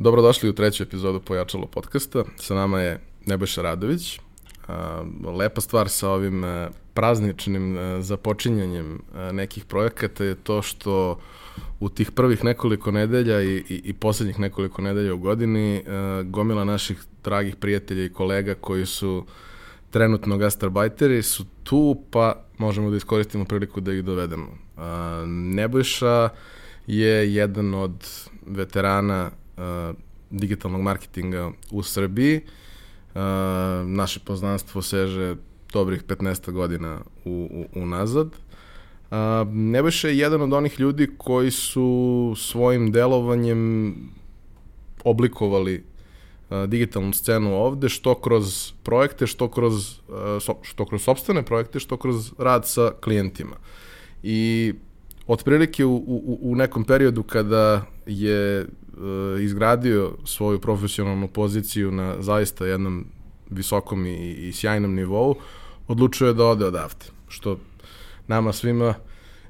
Dobrodošli u treću epizodu Pojačalo podcasta. Sa nama je Nebojša Radović. Lepa stvar sa ovim e, prazničnim e, započinjanjem e, nekih projekata je to što u tih prvih nekoliko nedelja i, i, i poslednjih nekoliko nedelja u godini gomila naših dragih prijatelja i kolega koji su trenutno gastarbajteri su tu, pa možemo da iskoristimo priliku da ih dovedemo. Nebojša je jedan od veterana digitalnog marketinga u Srbiji. Uh, naše poznanstvo seže dobrih 15 godina u, u, unazad. Uh, Nebojša je jedan od onih ljudi koji su svojim delovanjem oblikovali digitalnu scenu ovde, što kroz projekte, što kroz, što kroz sobstvene projekte, što kroz rad sa klijentima. I otprilike u, u, u nekom periodu kada je izgradio svoju profesionalnu poziciju na zaista jednom visokom i, i sjajnom nivou, odlučio je da ode odavde, što nama svima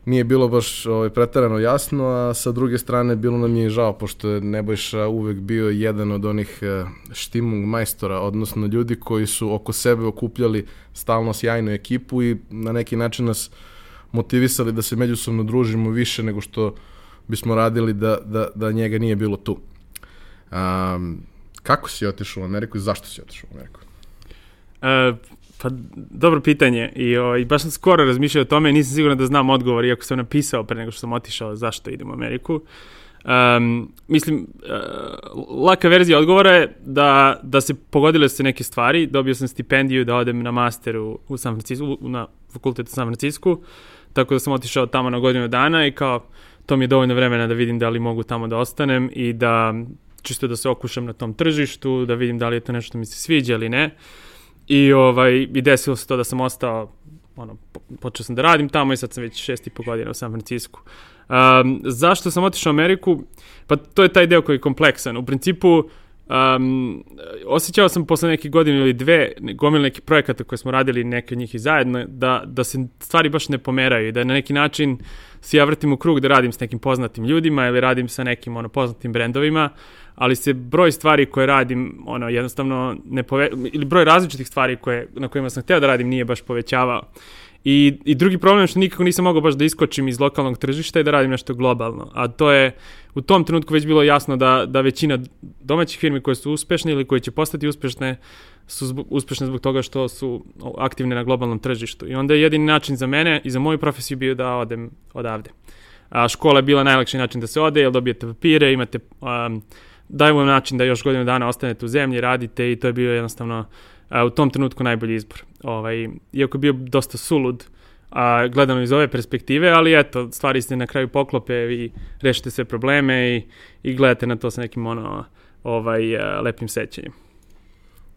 nije bilo baš ovaj, pretarano jasno, a sa druge strane bilo nam je žao, pošto je Nebojša uvek bio jedan od onih uh, štimung majstora, odnosno ljudi koji su oko sebe okupljali stalno sjajnu ekipu i na neki način nas motivisali da se međusobno družimo više nego što uh, bismo radili da, da, da njega nije bilo tu. Um, kako si otišao u Ameriku i zašto si otišao u Ameriku? Uh, pa, dobro pitanje. I, o, I baš sam skoro razmišljao o tome, nisam siguran da znam odgovor, iako sam napisao pre nego što sam otišao zašto idem u Ameriku. Um, mislim, uh, laka verzija odgovora je da, da se pogodile se neke stvari. Dobio sam stipendiju da odem na masteru u San Francisco, na fakultetu u San Francisco, tako da sam otišao tamo na godinu dana i kao to mi je dovoljno vremena da vidim da li mogu tamo da ostanem i da čisto da se okušam na tom tržištu, da vidim da li je to nešto mi se sviđa ili ne. I, ovaj, i desilo se to da sam ostao, ono, počeo sam da radim tamo i sad sam već šest i po godina u San Francisco. Um, zašto sam otišao u Ameriku? Pa to je taj deo koji je kompleksan. U principu, Um, osjećao sam posle neke godine ili dve gomile nekih projekata koje smo radili, neke od njih i zajedno, da, da se stvari baš ne pomeraju i da na neki način se ja vrtim u krug da radim s nekim poznatim ljudima ili radim sa nekim ono, poznatim brendovima, ali se broj stvari koje radim ono, jednostavno ne pove... ili broj različitih stvari koje, na kojima sam hteo da radim nije baš povećavao. I, I drugi problem je što nikako nisam mogao baš da iskočim iz lokalnog tržišta i da radim nešto globalno. A to je u tom trenutku već bilo jasno da, da većina domaćih firmi koje su uspešne ili koje će postati uspešne su zbog, uspešne zbog toga što su aktivne na globalnom tržištu. I onda je jedini način za mene i za moju profesiju bio da odem odavde. A škola je bila najlakši način da se ode, jer dobijete papire, imate... Um, daju vam način da još godinu dana ostanete u zemlji, radite i to je bio jednostavno a, u tom trenutku najbolji izbor. Ovaj, iako je bio dosta sulud, a, gledano iz ove perspektive, ali eto, stvari se na kraju poklope i rešite sve probleme i, i gledate na to sa nekim ono, ovaj, a, lepim sećanjem.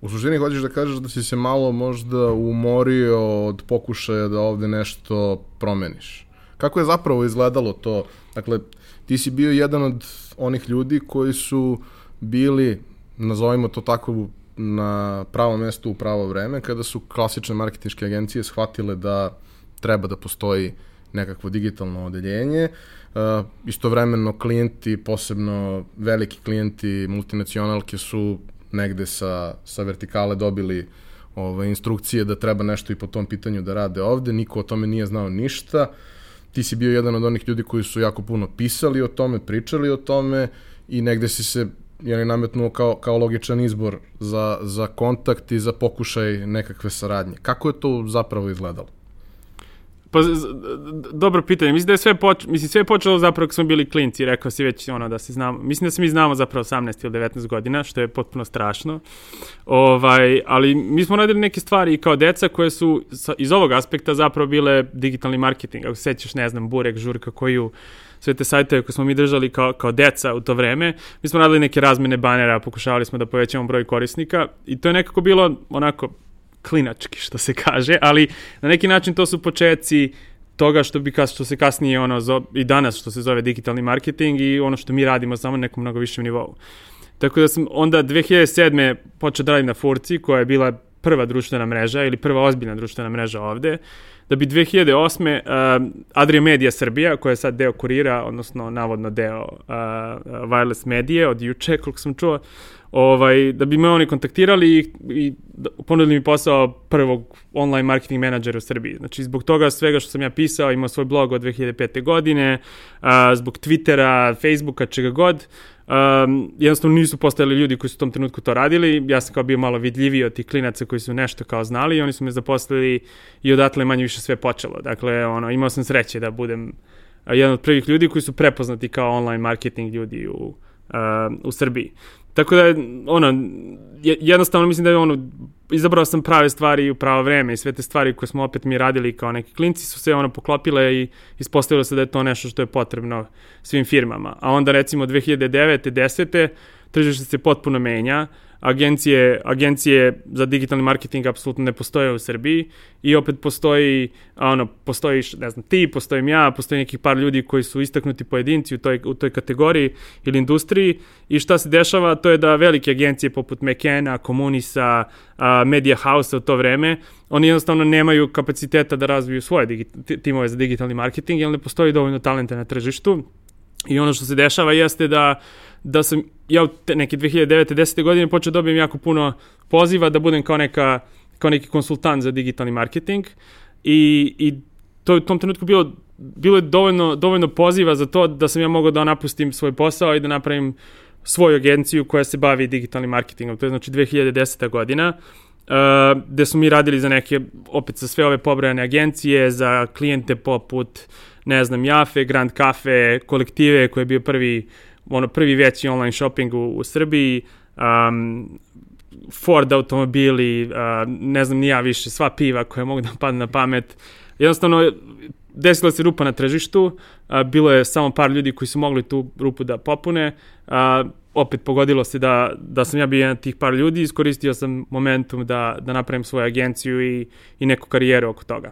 U suštini hoćeš da kažeš da si se malo možda umorio od pokušaja da ovde nešto promeniš. Kako je zapravo izgledalo to? Dakle, ti si bio jedan od onih ljudi koji su bili, nazovimo to tako, na pravo mesto u pravo vreme, kada su klasične marketinške agencije shvatile da treba da postoji nekakvo digitalno odeljenje. Uh, istovremeno klijenti, posebno veliki klijenti multinacionalke su negde sa, sa vertikale dobili ove, instrukcije da treba nešto i po tom pitanju da rade ovde. Niko o tome nije znao ništa. Ti si bio jedan od onih ljudi koji su jako puno pisali o tome, pričali o tome i negde si se je li nametnuo kao, kao logičan izbor za, za kontakt i za pokušaj nekakve saradnje. Kako je to zapravo izgledalo? Pa, dobro pitanje. Mislim da je sve, poč mislim, sve je počelo zapravo kad smo bili klinci. Rekao si već ono da se znamo. Mislim da se mi znamo zapravo 18 ili 19 godina, što je potpuno strašno. Ovaj, ali mi smo radili neke stvari kao deca koje su sa, iz ovog aspekta zapravo bile digitalni marketing. Ako se sećaš, ne znam, Burek, Žurka, koju sve te sajtove koje smo mi držali kao, kao deca u to vreme. Mi smo radili neke razmene banera, pokušavali smo da povećamo broj korisnika i to je nekako bilo onako klinački, što se kaže, ali na neki način to su početci toga što bi što se kasnije ono zo, i danas što se zove digitalni marketing i ono što mi radimo samo na nekom mnogo višem nivou. Tako da sam onda 2007. počeo da radim na Furci koja je bila prva društvena mreža ili prva ozbiljna društvena mreža ovde da bi 2008. Uh, Adria Media Srbija, koja je sad deo kurira, odnosno navodno deo uh, wireless medije od juče, koliko sam čuo, ovaj, da bi me oni kontaktirali i, i ponudili mi posao prvog online marketing menadžera u Srbiji. Znači, zbog toga svega što sam ja pisao, imao svoj blog od 2005. godine, a, zbog Twittera, Facebooka, čega god, um, jednostavno nisu postojali ljudi koji su u tom trenutku to radili, ja sam kao bio malo vidljiviji od tih klinaca koji su nešto kao znali i oni su me zaposlili i odatle manje više sve počelo. Dakle, ono, imao sam sreće da budem jedan od prvih ljudi koji su prepoznati kao online marketing ljudi u, uh, u Srbiji. Tako da, ono, jednostavno mislim da je ono, izabrao sam prave stvari u pravo vreme i sve te stvari koje smo opet mi radili kao neki klinci su se ono poklopile i ispostavilo se da je to nešto što je potrebno svim firmama. A onda recimo 2009. 10. tržište se potpuno menja, agencije, agencije za digitalni marketing apsolutno ne postoje u Srbiji i opet postoji, ono, postoji, ne znam, ti, postojim ja, postoji nekih par ljudi koji su istaknuti pojedinci u toj, u toj kategoriji ili industriji i šta se dešava, to je da velike agencije poput McKenna, Comunisa, a, Media House u to vreme, oni jednostavno nemaju kapaciteta da razviju svoje timove za digitalni marketing, jer ne postoji dovoljno talenta na tržištu i ono što se dešava jeste da da sam ja u te neke 2009. 10. godine počeo da dobijem jako puno poziva da budem kao neka kao neki konsultant za digitalni marketing i, i to je u tom trenutku bilo bilo je dovoljno, dovoljno poziva za to da sam ja mogao da napustim svoj posao i da napravim svoju agenciju koja se bavi digitalnim marketingom. To je znači 2010. godina, uh, gde smo mi radili za neke, opet za sve ove pobrojane agencije, za klijente poput, ne znam, Jafe, Grand Cafe, kolektive koji je bio prvi uh, ono prvi veći online shopping u, u Srbiji, um, Ford automobili, uh, ne znam ni ja više, sva piva koja mogu da padne na pamet. Jednostavno, desila se rupa na tržištu, uh, bilo je samo par ljudi koji su mogli tu rupu da popune, uh, opet pogodilo se da, da sam ja bio jedan tih par ljudi, iskoristio sam momentum da, da napravim svoju agenciju i, i neku karijeru oko toga.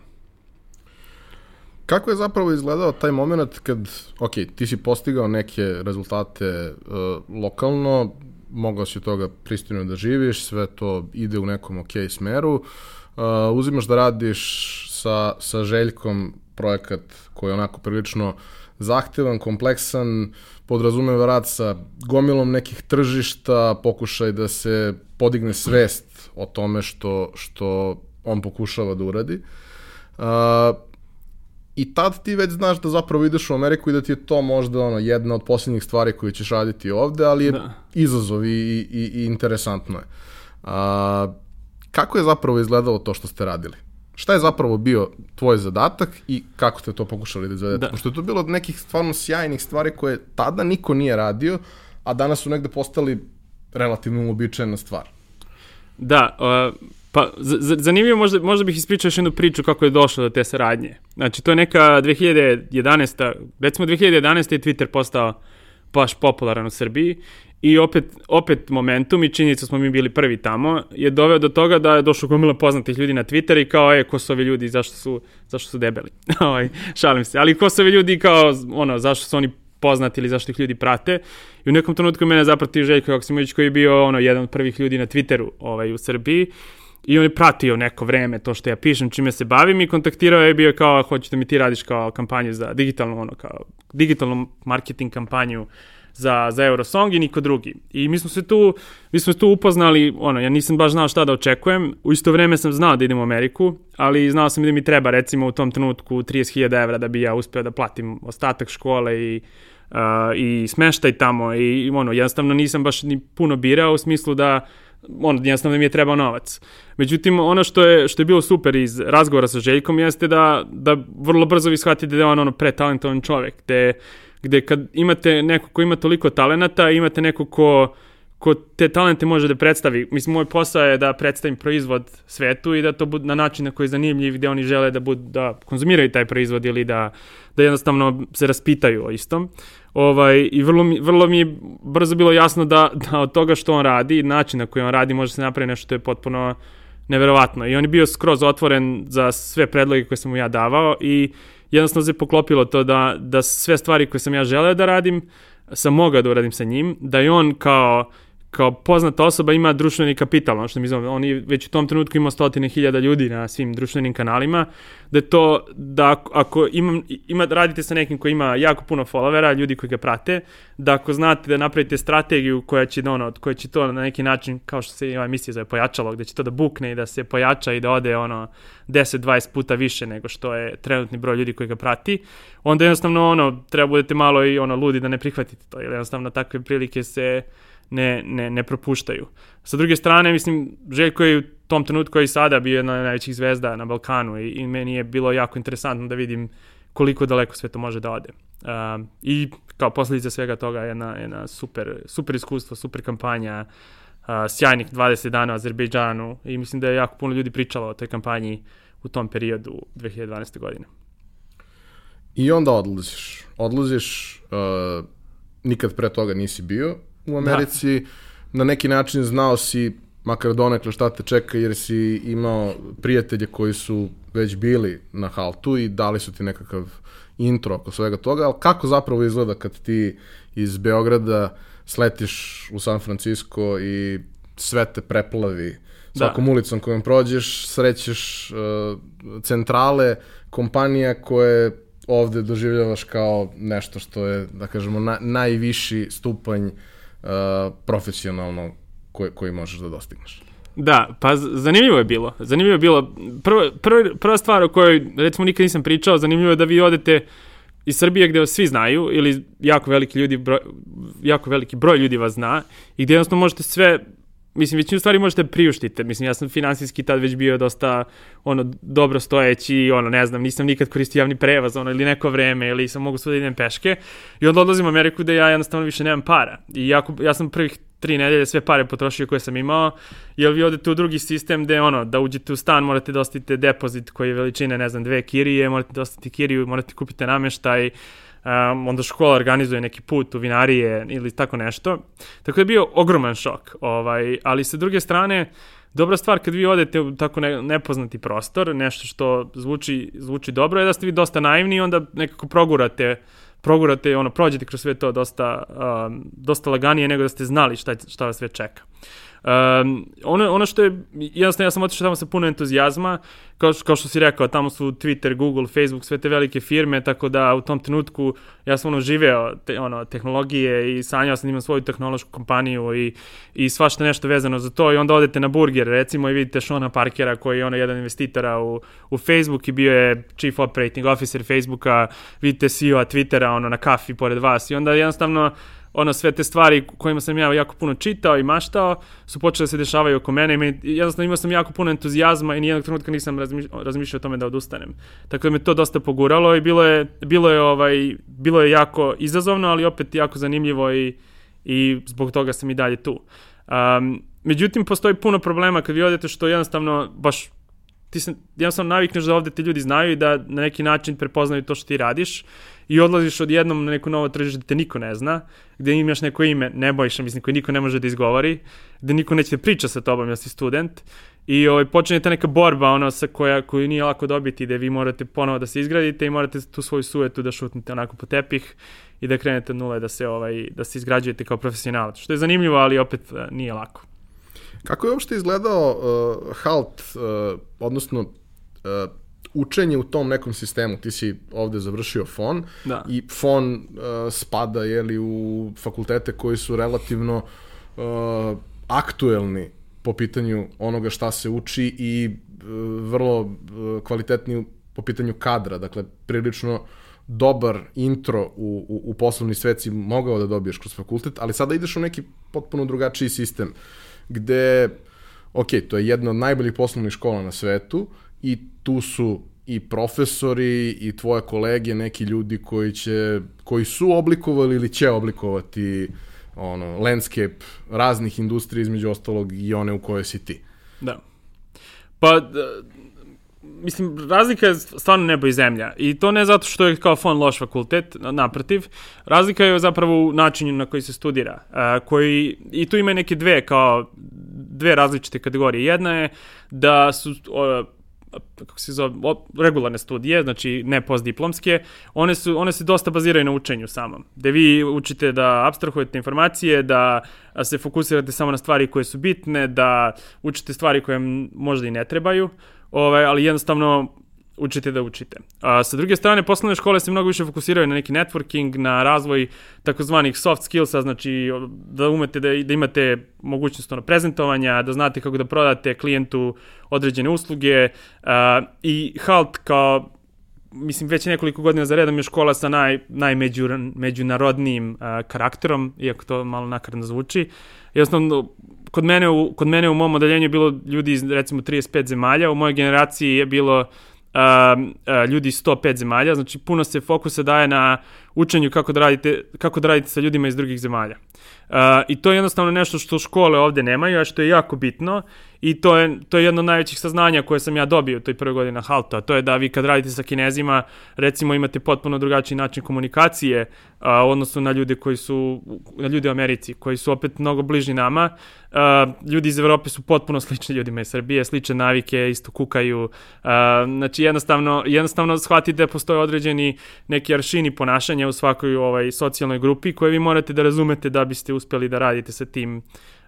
Kako je zapravo izgledao taj moment kad, ok, ti si postigao neke rezultate uh, lokalno, mogao si toga pristojno da živiš, sve to ide u nekom ok smeru, uh, uzimaš da radiš sa, sa Željkom projekat koji je onako prilično zahtevan, kompleksan, podrazumeva rad sa gomilom nekih tržišta, pokušaj da se podigne svest o tome što, što on pokušava da uradi. Uh, i tad ti već znaš da zapravo ideš u Ameriku i da ti je to možda ono, jedna od posljednjih stvari koje ćeš raditi ovde, ali je da. izazov i, i, i interesantno je. A, kako je zapravo izgledalo to što ste radili? Šta je zapravo bio tvoj zadatak i kako ste to pokušali da izvedete? Da. Pošto je to bilo od nekih stvarno sjajnih stvari koje tada niko nije radio, a danas su negde postali relativno uobičajena stvar. Da, uh, Pa, zanimljivo, možda, možda bih ispričao još jednu priču kako je došlo do te saradnje. Znači, to je neka 2011. Recimo, 2011. je Twitter postao baš popularan u Srbiji i opet, opet momentum i činjenica smo mi bili prvi tamo je doveo do toga da je došlo gomila poznatih ljudi na Twitter i kao, e, ko su ovi ljudi, zašto su, zašto su debeli? ovaj, šalim se. Ali ko su ovi ljudi kao, ono, zašto su oni poznati ili zašto ih ljudi prate. I u nekom trenutku mene zaprati Željko Joksimović koji je bio ono, jedan od prvih ljudi na Twitteru ovaj, u Srbiji I on je pratio neko vreme to što ja pišem, čime se bavim i kontaktirao je bio kao, hoćete mi ti radiš kao kampanju za digitalnu, ono, kao digitalnu marketing kampanju za, za Eurosong i niko drugi. I mi smo se tu, mi smo se tu upoznali, ono, ja nisam baš znao šta da očekujem, u isto vreme sam znao da idem u Ameriku, ali znao sam da mi treba recimo u tom trenutku 30.000 evra da bi ja uspeo da platim ostatak škole i uh, i smeštaj tamo i ono, jednostavno nisam baš ni puno birao u smislu da ono, jednostavno mi je trebao novac. Međutim, ono što je, što je bilo super iz razgovora sa Željkom jeste da, da vrlo brzo vi shvatite da je on ono pretalentovan čovek, gde, gde kad imate neko ko ima toliko talenata, imate neko ko, ko te talente može da predstavi. Mislim, moj posao je da predstavim proizvod svetu i da to bude na način na koji je zanimljiv, gde oni žele da, bud, da konzumiraju taj proizvod ili da, da jednostavno se raspitaju o istom. Ovaj, I vrlo mi, vrlo mi je brzo bilo jasno da, da od toga što on radi, način na koji on radi, može se napraviti nešto što je potpuno neverovatno. I on je bio skroz otvoren za sve predloge koje sam mu ja davao i jednostavno se poklopilo to da, da sve stvari koje sam ja želeo da radim, sam mogao da uradim sa njim, da je on kao kao poznata osoba ima društveni kapital, ono što mi zove, oni već u tom trenutku ima stotine hiljada ljudi na svim društvenim kanalima, da je to, da ako ima, ima, radite sa nekim koji ima jako puno followera, ljudi koji ga prate, da ako znate da napravite strategiju koja će, da ono, koja će to na neki način, kao što se ova emisija zove pojačalo, gde će to da bukne i da se pojača i da ode ono 10-20 puta više nego što je trenutni broj ljudi koji ga prati, onda jednostavno ono, treba budete malo i ono ludi da ne prihvatite to, jer jednostavno takve prilike se ne, ne, ne propuštaju. Sa druge strane, mislim, Željko je u tom trenutku i sada bio jedna od najvećih zvezda na Balkanu i, i meni je bilo jako interesantno da vidim koliko daleko sve to može da ode. Uh, I kao posljedica svega toga jedna, jedna super, super iskustvo, super kampanja, uh, sjajnih 20 dana u Azerbejdžanu i mislim da je jako puno ljudi pričalo o toj kampanji u tom periodu 2012. godine. I onda odlaziš. Odlaziš, uh, nikad pre toga nisi bio, u Americi, da. na neki način znao si makar donekle šta te čeka jer si imao prijatelje koji su već bili na haltu i dali su ti nekakav intro oko svega toga, ali kako zapravo izgleda kad ti iz Beograda sletiš u San Francisco i sve te preplavi svakom da. ulicom kojom prođeš, srećeš uh, centrale kompanija koje ovde doživljavaš kao nešto što je, da kažemo, na, najviši stupanj uh, profesionalno koji, koji možeš da dostigneš. Da, pa zanimljivo je bilo. Zanimljivo je bilo. Prva, prva, prva stvar o kojoj, recimo, nikad nisam pričao, zanimljivo je da vi odete iz Srbije gde vas svi znaju ili jako veliki ljudi broj, jako veliki broj ljudi vas zna i gde jednostavno možete sve mislim, većinu stvari možete priuštite. Mislim, ja sam finansijski tad već bio dosta, ono, dobro stojeći, ono, ne znam, nisam nikad koristio javni prevoz, ono, ili neko vreme, ili sam mogu sve da idem peške. I onda odlazim u Ameriku da ja jednostavno više nemam para. I jako, ja sam prvih tri nedelje sve pare potrošio koje sam imao, jer vi odete u drugi sistem gde ono, da uđete u stan morate da ostavite depozit koji je veličine, ne znam, dve kirije, morate da ostavite kiriju, morate kupite nameštaj, um, onda škola organizuje neki put u vinarije ili tako nešto. Tako da je bio ogroman šok, ovaj, ali sa druge strane, dobra stvar kad vi odete u tako ne, nepoznati prostor, nešto što zvuči, zvuči dobro je da ste vi dosta naivni i onda nekako progurate progurate, ono, prođete kroz sve to dosta, um, dosta laganije nego da ste znali šta, šta vas sve čeka. Um, ono, ono što je, jednostavno ja sam otišao tamo sa puno entuzijazma, kao, kao što si rekao, tamo su Twitter, Google, Facebook, sve te velike firme, tako da u tom trenutku ja sam ono živeo te, ono, tehnologije i sanjao sam da imam svoju tehnološku kompaniju i, i svašta nešto vezano za to i onda odete na burger recimo i vidite Shona Parkera koji je ono jedan investitora u, u Facebook i bio je chief operating officer Facebooka, vidite CEO-a Twittera ono na kafi pored vas i onda jednostavno ono sve te stvari kojima sam ja jako puno čitao i maštao su počele da se dešavaju oko mene i meni, jednostavno imao sam jako puno entuzijazma i nijednog trenutka nisam razmišljao, razmišljao o tome da odustanem. Tako da me to dosta poguralo i bilo je, bilo je, ovaj, bilo je jako izazovno, ali opet jako zanimljivo i, i zbog toga sam i dalje tu. Um, međutim, postoji puno problema kad vi odete što jednostavno baš ti se jednostavno navikneš da ovde ti ljudi znaju i da na neki način prepoznaju to što ti radiš i odlaziš odjednom na neko novo tržište da te niko ne zna, gde imaš neko ime, ne bojiš, mislim, koje niko ne može da izgovori, gde niko neće da priča sa tobom, ja si student, i ovaj, počinje ta neka borba ono, sa koja, koju nije lako dobiti, gde vi morate ponovo da se izgradite i morate tu svoju suetu da šutnete onako po tepih i da krenete od nule, da se, ovaj, da se izgrađujete kao profesionalac, što je zanimljivo, ali opet eh, nije lako. Kako je uopšte izgledao uh, halt, uh, odnosno uh, učenje u tom nekom sistemu? Ti si ovde završio FON da. i FON uh, spada jeli, u fakultete koji su relativno uh, aktuelni po pitanju onoga šta se uči i uh, vrlo uh, kvalitetni po pitanju kadra, dakle prilično dobar intro u, u, u poslovni svet si mogao da dobiješ kroz fakultet, ali sada ideš u neki potpuno drugačiji sistem. Gde, ok, to je jedna od najboljih poslovnih škola na svetu i tu su i profesori i tvoje kolege, neki ljudi koji će, koji su oblikovali ili će oblikovati ono, landscape raznih industrija, između ostalog i one u kojoj si ti. Da. Pa, mislim, razlika je stvarno nebo i zemlja. I to ne zato što je kao fon loš fakultet, naprotiv. Razlika je zapravo u načinu na koji se studira. Uh, koji, I tu ima neke dve, kao dve različite kategorije. Jedna je da su uh, kako se zove, regularne studije, znači ne postdiplomske, one, su, one se dosta baziraju na učenju samom. Da vi učite da abstrahujete informacije, da se fokusirate samo na stvari koje su bitne, da učite stvari koje možda i ne trebaju, ovaj, ali jednostavno učite da učite. A sa druge strane, poslovne škole se mnogo više fokusiraju na neki networking, na razvoj takozvanih soft skillsa, znači da umete da, da imate mogućnost ono, prezentovanja, da znate kako da prodate klijentu određene usluge a, i HALT kao mislim, već nekoliko godina za redom je škola sa naj, najmeđunarodnijim uh, karakterom, iako to malo nakradno zvuči. Jednostavno, kod mene, u, kod mene u mom odeljenju je bilo ljudi iz, recimo, 35 zemalja, u mojoj generaciji je bilo uh, ljudi iz 105 zemalja, znači puno se fokusa daje na učenju kako da radite, kako da radite sa ljudima iz drugih zemalja. Uh, I to je jednostavno nešto što škole ovde nemaju, a što je jako bitno i to je, to je jedno od najvećih saznanja koje sam ja dobio u toj prvoj godini na Halto, a to je da vi kad radite sa kinezima, recimo imate potpuno drugačiji način komunikacije a, u odnosu na ljude koji su, na ljude u Americi, koji su opet mnogo bližni nama. A, ljudi iz Evrope su potpuno slični ljudima iz Srbije, slične navike, isto kukaju. A, znači jednostavno, jednostavno shvatite da postoje određeni neki aršini ponašanja u svakoj ovaj, socijalnoj grupi koje vi morate da razumete da biste uspeli da radite sa tim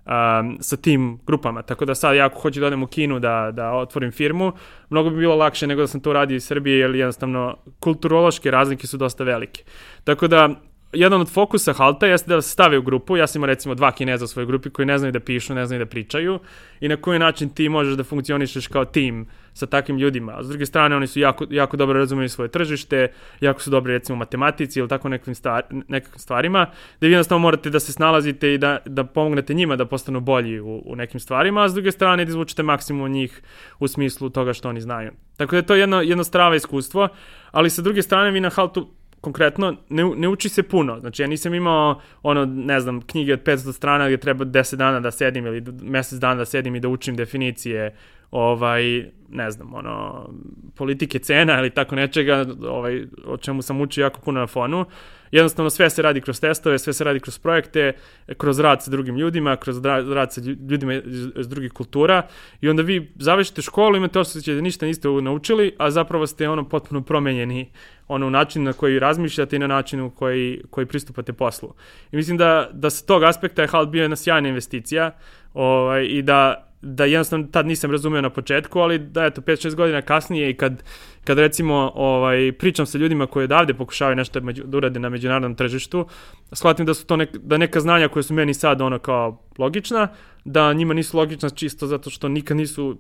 um, sa tim grupama. Tako da sad ja ako hoću da odem u Kinu da, da otvorim firmu, mnogo bi bilo lakše nego da sam to radio iz Srbije, jer jednostavno kulturološke razlike su dosta velike. Tako da jedan od fokusa Halta jeste da se stave u grupu. Ja sam imao recimo dva kineza u svojoj grupi koji ne znaju da pišu, ne znaju da pričaju i na koji način ti možeš da funkcionišeš kao tim sa takvim ljudima. A s druge strane, oni su jako, jako dobro razumeli svoje tržište, jako su dobri recimo u matematici ili tako nekim, stvar, nekim stvarima, da vi jednostavno morate da se snalazite i da, da pomognete njima da postanu bolji u, u nekim stvarima, a s druge strane da izvučete maksimum njih u smislu toga što oni znaju. Tako da je to jedno, jedno strava iskustvo, ali sa druge strane vi na Haltu konkretno ne, ne uči se puno. Znači ja nisam imao ono, ne znam, knjige od 500 strana gdje treba 10 dana da sedim ili mesec dana da sedim i da učim definicije ovaj, ne znam, ono, politike cena ili tako nečega, ovaj, o čemu sam učio jako puno na fonu. Jednostavno sve se radi kroz testove, sve se radi kroz projekte, kroz rad sa drugim ljudima, kroz rad sa ljudima iz drugih kultura i onda vi završite školu, imate osjećaj da ništa niste naučili, a zapravo ste ono potpuno promenjeni ono u način na koji razmišljate i na način u koji, koji pristupate poslu. I mislim da, da sa tog aspekta je HALT bio jedna sjajna investicija ovaj, i da da jednostavno tad nisam razumeo na početku, ali da eto 5-6 godina kasnije i kad, kad recimo ovaj, pričam sa ljudima koji odavde pokušavaju nešto među, da urade na međunarodnom tržištu, shvatim da su to nek, da neka znanja koje su meni sad ono kao logična, da njima nisu logična čisto zato što nikad nisu,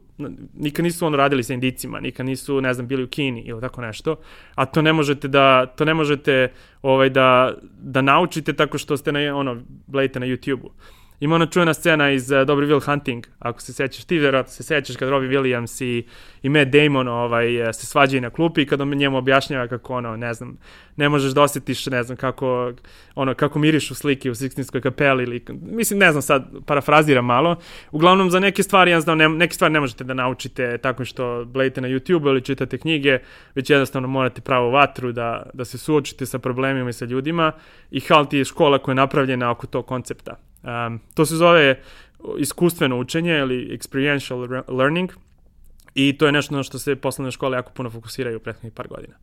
nikad nisu on radili sa indicima, nikad nisu, ne znam, bili u Kini ili tako nešto, a to ne možete da, to ne možete ovaj, da, da naučite tako što ste na, ono, gledajte na YouTube-u. Ima ona čujena scena iz uh, Dobri Will Hunting, ako se sećaš, ti vjerojatno se sećaš kad Robbie Williams i, i Matt Damon ovaj, e, se svađaju na klupi i kad on njemu objašnjava kako ono, ne znam, ne možeš da osjetiš, ne znam, kako, ono, kako miriš u slike u Sixtinskoj kapeli ili, mislim, ne znam sad, parafraziram malo. Uglavnom, za neke stvari, ja znam, ne, neke stvari ne možete da naučite tako što gledate na YouTube ili čitate knjige, već jednostavno morate pravo vatru da, da se suočite sa problemima i sa ljudima i HALT je škola koja je napravljena oko tog koncepta. Um, to se zove iskustveno učenje ili experiential learning i to je nešto na što se poslovne škole jako puno fokusiraju u prethodnih par godina.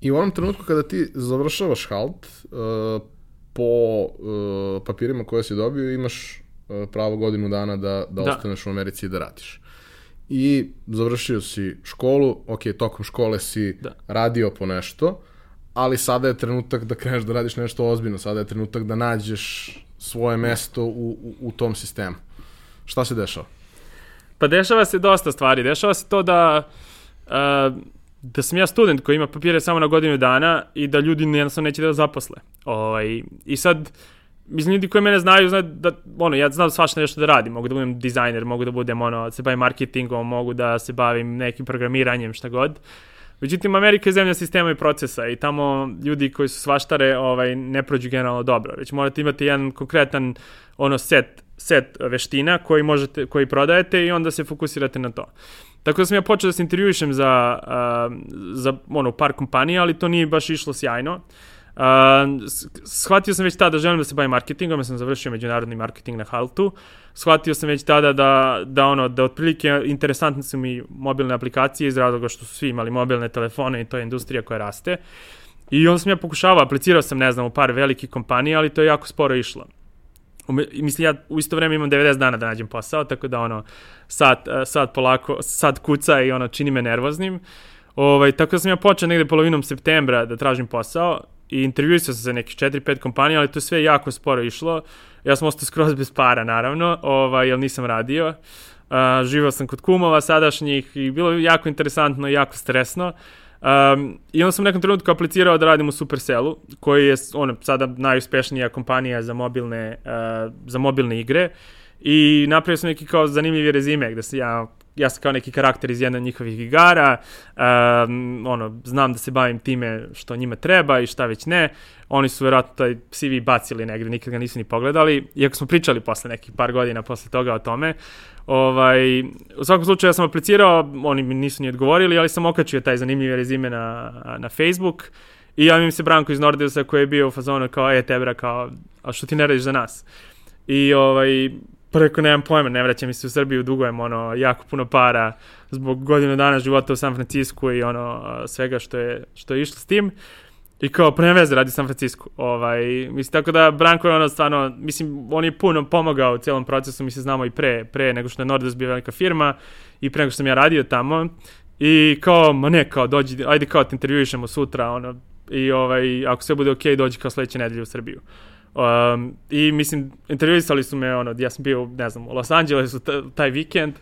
I u onom trenutku kada ti završavaš HALT, uh, po uh, papirima koje si dobio imaš uh, pravo godinu dana da, da, da ostaneš u Americi i da radiš. I završio si školu, ok, tokom škole si da. radio po nešto, ali sada je trenutak da kreneš da radiš nešto ozbiljno, sada je trenutak da nađeš svoje mesto u, u, u tom sistemu. Šta se dešava? Pa dešava se dosta stvari. Dešava se to da da sam ja student koji ima papire samo na godinu dana i da ljudi jednostavno neće da zaposle. Ovaj, I sad, mislim, ljudi koji mene znaju, znaju da, ono, ja znam svašta nešto da radim. Mogu da budem dizajner, mogu da budem, ono, da se bavim marketingom, mogu da se bavim nekim programiranjem, šta god. Uh, Međutim, Amerika je zemlja sistema i procesa i tamo ljudi koji su svaštare ovaj, ne prođu generalno dobro. Već morate imati jedan konkretan ono set, set veština koji, možete, koji prodajete i onda se fokusirate na to. Tako da sam ja počeo da se intervjuišem za, uh, za ono, par kompanija, ali to nije baš išlo sjajno. Shvatio sam već tada da želim da se bavim marketingom, ja sam završio međunarodni marketing na Haltu. Shvatio sam već tada da, da ono, da otprilike interesantne su mi mobilne aplikacije iz razloga što su svi imali mobilne telefone i to je industrija koja raste. I onda sam ja pokušavao, aplicirao sam, ne znam, u par velikih kompanija, ali to je jako sporo išlo. Mislim, ja u isto vreme imam 90 dana da nađem posao, tako da ono, sad, sad polako, sad kuca i ono, čini me nervoznim. Ovaj, tako da sam ja počeo negde polovinom septembra da tražim posao i intervjuisao sam se nekih 4-5 kompanija, ali to sve jako sporo išlo. Ja sam ostao skroz bez para, naravno, ovaj, jer nisam radio. Uh, živao sam kod kumova sadašnjih i bilo je jako interesantno i jako stresno. Um, I onda sam nekom trenutku aplicirao da radim u Supercellu, koji je ono, sada najuspešnija kompanija za mobilne, uh, za mobilne igre. I napravio sam neki kao zanimljivi rezime gde se ja ja sam kao neki karakter iz jedne njihovih igara, um, ono, znam da se bavim time što njima treba i šta već ne. Oni su verovatno taj CV bacili negde, nikad ga nisu ni pogledali, iako smo pričali posle nekih par godina posle toga o tome. Ovaj, u svakom slučaju ja sam aplicirao, oni mi nisu ni odgovorili, ali sam okačio taj zanimljivi rezime na, na Facebook i javim se Branko iz Nordeusa koji je bio u fazonu kao, e, tebra, kao, a što ti ne radiš za nas? I ovaj, Pa rekao, nemam pojma, ne vraćam mi se u Srbiju, dugujem ono, jako puno para zbog godinu dana života u San Francisku i ono, svega što je, što je išlo s tim. I kao, pre veze radi San Francisco. Ovaj, mislim, tako da Branko je ono stvarno, mislim, on je puno pomogao u cijelom procesu, mi se znamo i pre, pre nego što je Nordes bio velika firma i pre nego što sam ja radio tamo. I kao, ma ne, kao, dođi, ajde kao, te intervjuišemo sutra, ono, i ovaj, ako sve bude okej, okay, dođi kao sledeće nedelje u Srbiju. Um, I mislim, intervjuisali su me, ono, ja sam bio, ne znam, u Los Angelesu taj vikend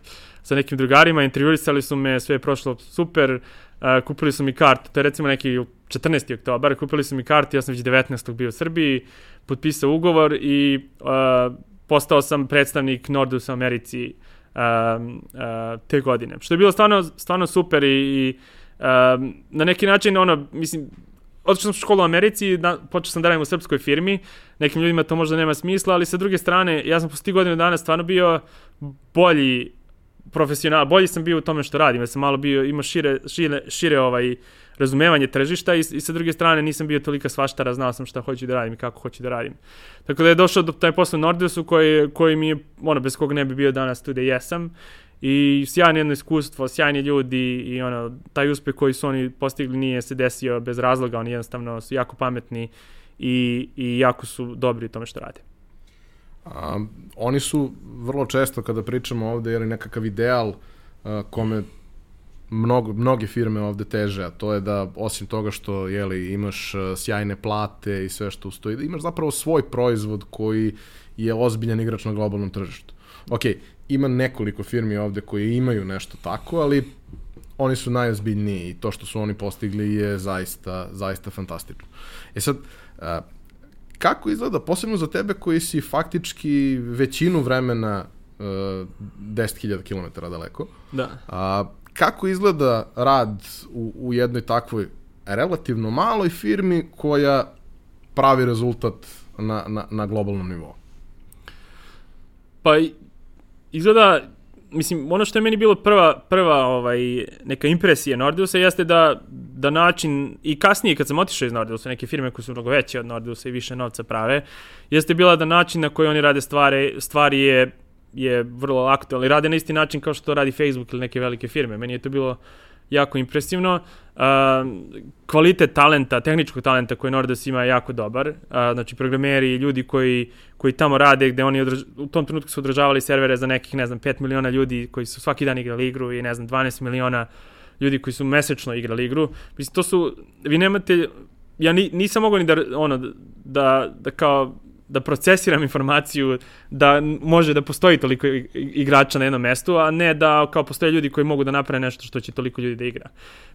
sa nekim drugarima, intervjuisali su me, sve je prošlo super, uh, kupili su mi kartu, to je recimo neki 14. oktobar, kupili su mi kartu, ja sam već 19. bio u Srbiji, potpisao ugovor i uh, postao sam predstavnik Nordus Americi um, uh, te godine. Što je bilo stvarno, stvarno super i, i um, na neki način, ono, mislim, otišao sam u školu u Americi, da, počeo sam da radim u srpskoj firmi, nekim ljudima to možda nema smisla, ali sa druge strane, ja sam posle tih godina dana stvarno bio bolji profesional, bolji sam bio u tome što radim, ja sam malo bio, imao šire, šire, šire ovaj, razumevanje tržišta i, i sa druge strane nisam bio tolika svaštara, znao sam šta hoću da radim i kako hoću da radim. Tako da je došao do taj posao Nordeusu koji, koji mi je, ono, bez koga ne bi bio danas tu da jesam i sjajno jedno iskustvo, sjajni ljudi i ono, taj uspeh koji su oni postigli nije se desio bez razloga, oni jednostavno su jako pametni i, i jako su dobri u tome što rade. A, oni su vrlo često kada pričamo ovde, jer je nekakav ideal a, kome mnogo, mnoge firme ovde teže, a to je da osim toga što jeli, imaš sjajne plate i sve što ustoji, da imaš zapravo svoj proizvod koji je ozbiljan igrač na globalnom tržištu. Ok, ima nekoliko firmi ovde koje imaju nešto tako, ali oni su najozbiljniji i to što su oni postigli je zaista, zaista fantastično. E sad, kako izgleda, posebno za tebe koji si faktički većinu vremena uh, 10.000 km daleko, da. a, kako izgleda rad u, u jednoj takvoj relativno maloj firmi koja pravi rezultat na, na, na globalnom nivou? Pa izgleda, mislim, ono što je meni bilo prva, prva ovaj, neka impresija Nordeusa jeste da, da način, i kasnije kad sam otišao iz Nordeusa, neke firme koje su mnogo veće od Nordeusa i više novca prave, jeste bila da način na koji oni rade stvari, stvari je je vrlo aktualni. Rade na isti način kao što to radi Facebook ili neke velike firme. Meni je to bilo jako impresivno. Uh, kvalitet talenta, tehničkog talenta koji Nordes ima je jako dobar. Uh, znači, programeri i ljudi koji, koji tamo rade, gde oni održ, u tom trenutku su održavali servere za nekih, ne znam, 5 miliona ljudi koji su svaki dan igrali igru i, ne znam, 12 miliona ljudi koji su mesečno igrali igru. Mislim, to su, vi nemate, ja ni, nisam mogao ni da, ono, da, da kao da procesiram informaciju da može da postoji toliko igrača na jednom mestu, a ne da kao postoje ljudi koji mogu da naprave nešto što će toliko ljudi da igra.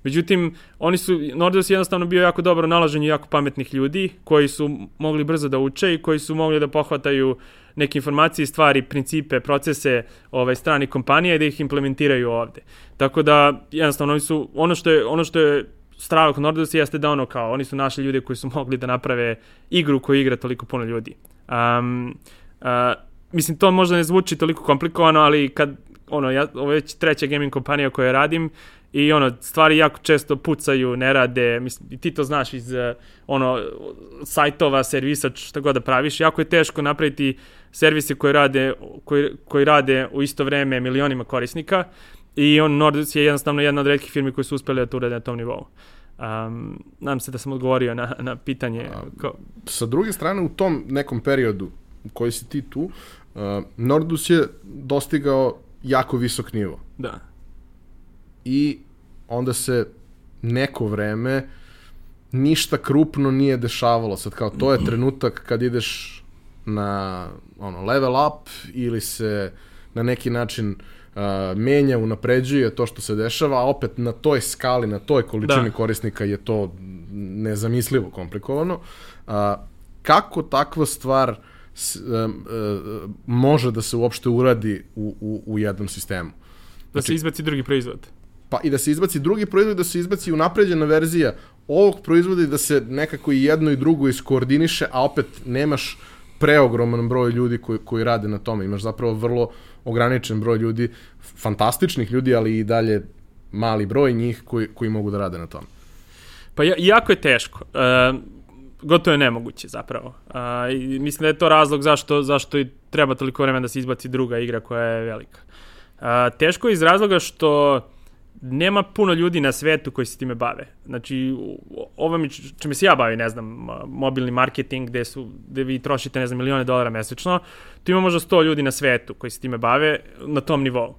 Međutim, oni su, Nordeus je jednostavno bio jako dobro nalaženje jako pametnih ljudi koji su mogli brzo da uče i koji su mogli da pohvataju neke informacije, stvari, principe, procese ovaj, strani kompanija i da ih implementiraju ovde. Tako da, jednostavno, oni su, ono što je, ono što je strava kod Nordus jeste da ono kao, oni su našli ljude koji su mogli da naprave igru koju igra toliko puno ljudi. Um, uh, mislim, to možda ne zvuči toliko komplikovano, ali kad, ono, ja, ovo je već treća gaming kompanija koju radim i ono, stvari jako često pucaju, ne rade, mislim, i ti to znaš iz uh, ono, sajtova, servisa, šta god da praviš, jako je teško napraviti servise koji rade, koji, koji rade u isto vreme milionima korisnika i on Nordus je jednostavno jedna od redkih firmi koji su uspeli da to urade na tom nivou. Um, nadam se da sam odgovorio na, na pitanje. Ko... Sa druge strane, u tom nekom periodu u koji si ti tu, uh, Nordus je dostigao jako visok nivo. Da. I onda se neko vreme ništa krupno nije dešavalo. Sad kao, to je trenutak kad ideš na ono, level up ili se na neki način uh, menja, unapređuje to što se dešava, a opet na toj skali, na toj količini da. korisnika je to nezamislivo komplikovano. Uh, kako takva stvar s, uh, uh, može da se uopšte uradi u, u, u jednom sistemu? Da znači, se izbaci drugi proizvod pa i da se izbaci drugi proizvod, da se izbaci unapređena verzija ovog proizvoda i da se nekako i jedno i drugo iskoordiniše, a opet nemaš preogroman broj ljudi koji, koji rade na tome. Imaš zapravo vrlo ograničen broj ljudi, fantastičnih ljudi, ali i dalje mali broj njih koji, koji mogu da rade na tome. Pa jako je teško. E, gotovo je nemoguće zapravo. E, i mislim da je to razlog zašto, zašto i treba toliko vremena da se izbaci druga igra koja je velika. E, teško je iz razloga što nema puno ljudi na svetu koji se time bave. Znači, ovo mi, čime se ja bavim, ne znam, mobilni marketing, gde, su, gde vi trošite, ne znam, milione dolara mesečno, tu ima možda 100 ljudi na svetu koji se time bave na tom nivou.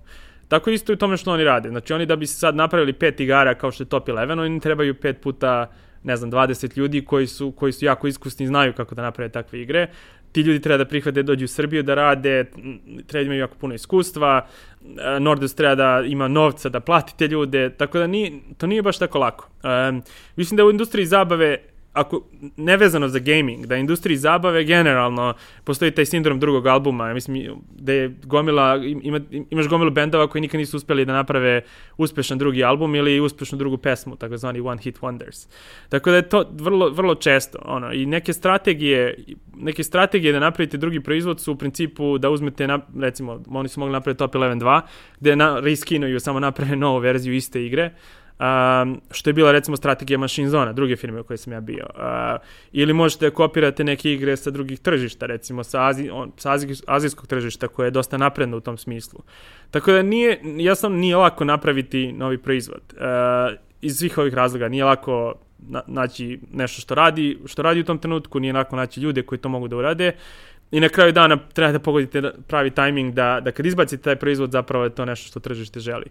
Tako isto i u tome što oni rade. Znači, oni da bi sad napravili pet igara kao što je Top 11, oni trebaju pet puta ne znam, 20 ljudi koji su, koji su jako iskusni i znaju kako da naprave takve igre ti ljudi treba da prihvate da dođu u Srbiju da rade, treba da imaju jako puno iskustva, e, Nordus treba da ima novca da plati te ljude, tako da nije, to nije baš tako lako. Um, mislim da u industriji zabave ako nevezano za gaming, da industriji zabave generalno postoji taj sindrom drugog albuma, mislim da je gomila ima, imaš gomilu bendova koji nikad nisu uspeli da naprave uspešan drugi album ili uspešnu drugu pesmu, takozvani one hit wonders. Tako da je to vrlo vrlo često, ono i neke strategije neke strategije da napravite drugi proizvod su u principu da uzmete na, recimo oni su mogli napraviti Top 11 2 gde na reskinuju samo naprave novu verziju iste igre um, što je bila recimo strategija Machine Zona, druge firme u kojoj sam ja bio. Uh, ili možete da kopirate neke igre sa drugih tržišta, recimo sa, Azi, on, sa azij, azijskog tržišta koje je dosta napredno u tom smislu. Tako da nije, jasno nije lako napraviti novi proizvod. Uh, iz svih ovih razloga nije lako na, naći nešto što radi, što radi u tom trenutku, nije lako naći ljude koji to mogu da urade. I na kraju dana treba da pogodite pravi tajming da, da kad izbacite taj proizvod zapravo je to nešto što tržište želi.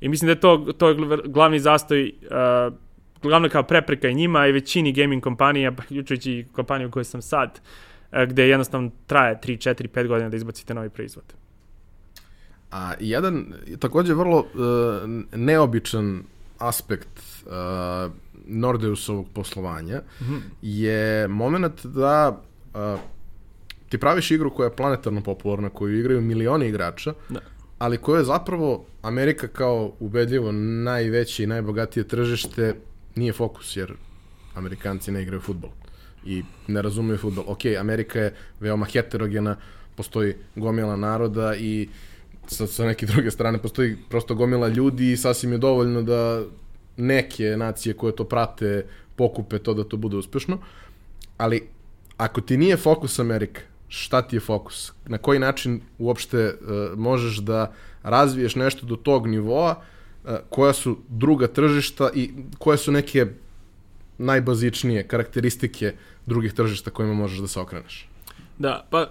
I mislim da je to, to je glavni zastoj, uh, glavna kao prepreka i njima i većini gaming kompanija, pa uključujući i kompaniju u kojoj sam sad, uh, gde jednostavno traje 3, 4, 5 godina da izbacite novi proizvod. A jedan takođe vrlo uh, neobičan aspekt uh, Nordeusovog poslovanja mm -hmm. je moment da uh, ti praviš igru koja je planetarno popularna, koju igraju milioni igrača, da ali koje je zapravo Amerika kao ubedljivo najveće i najbogatije tržište nije fokus, jer Amerikanci ne igraju futbol i ne razumeju futbol. Ok, Amerika je veoma heterogena, postoji gomila naroda i sa, sa neke druge strane postoji prosto gomila ljudi i sasvim je dovoljno da neke nacije koje to prate pokupe to da to bude uspešno. Ali ako ti nije fokus Amerika, šta ti je fokus, na koji način uopšte uh, možeš da razviješ nešto do tog nivoa, uh, koja su druga tržišta i koje su neke najbazičnije karakteristike drugih tržišta kojima možeš da se okreneš. Da, pa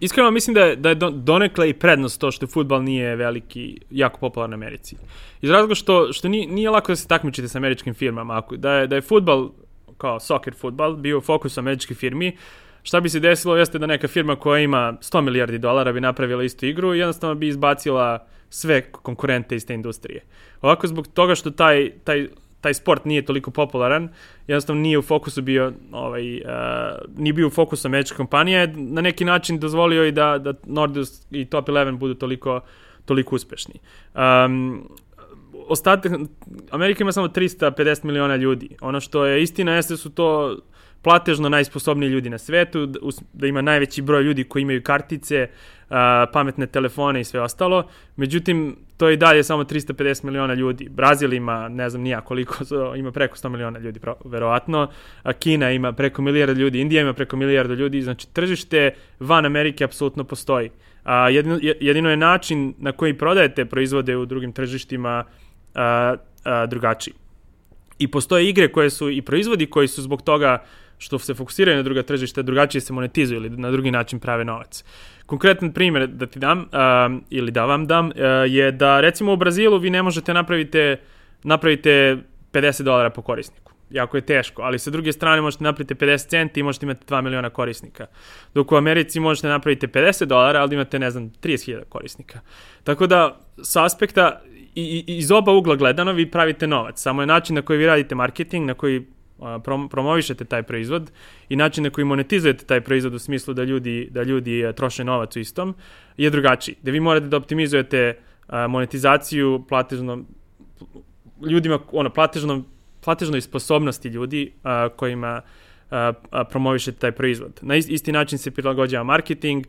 iskreno mislim da je, da je donekle i prednost to što futbal nije veliki, jako popularan u Americi. Iz razloga što, što nije, nije lako da se takmičite sa američkim firmama. Ako, da je, da je futbal, kao soccer futbal, bio fokus američkih firmi, uh, Šta bi se desilo jeste da neka firma koja ima 100 milijardi dolara bi napravila istu igru i jednostavno bi izbacila sve konkurente iz te industrije. Ovako zbog toga što taj, taj, taj sport nije toliko popularan, jednostavno nije u fokusu bio, ovaj, uh, nije bio u fokusu američke kompanije, na neki način dozvolio i da, da Nordus i Top 11 budu toliko, toliko uspešni. Um, ostatak, Amerika ima samo 350 miliona ljudi. Ono što je istina jeste su to platežno najsposobniji ljudi na svetu, da ima najveći broj ljudi koji imaju kartice, pametne telefone i sve ostalo. Međutim, to je i dalje samo 350 miliona ljudi. Brazil ima, ne znam nija koliko, ima preko 100 miliona ljudi, verovatno. Kina ima preko milijarda ljudi, Indija ima preko milijarda ljudi. Znači, tržište van Amerike apsolutno postoji. A, jedino, jedino je način na koji prodajete proizvode u drugim tržištima a, a, drugačiji. I postoje igre koje su i proizvodi koji su zbog toga što se fokusiraju na druga tržišta, drugačije se monetizuju ili na drugi način prave novac. Konkretan primjer da ti dam, uh, ili da vam dam, uh, je da recimo u Brazilu vi ne možete napravite, napravite 50 dolara po korisniku. Jako je teško, ali sa druge strane možete napraviti 50 centi i možete imati 2 miliona korisnika. Dok u Americi možete napraviti 50 dolara, ali imate, ne znam, 30.000 korisnika. Tako da, sa aspekta i, iz oba ugla gledano vi pravite novac. Samo je način na koji vi radite marketing, na koji prom promovišete taj proizvod i način na koji monetizujete taj proizvod u smislu da ljudi, da ljudi troše novac u istom je drugačiji. Da vi morate da optimizujete monetizaciju platežno ljudima, ono, platežno, platežnoj sposobnosti ljudi kojima promovišete taj proizvod. Na isti način se prilagođava marketing,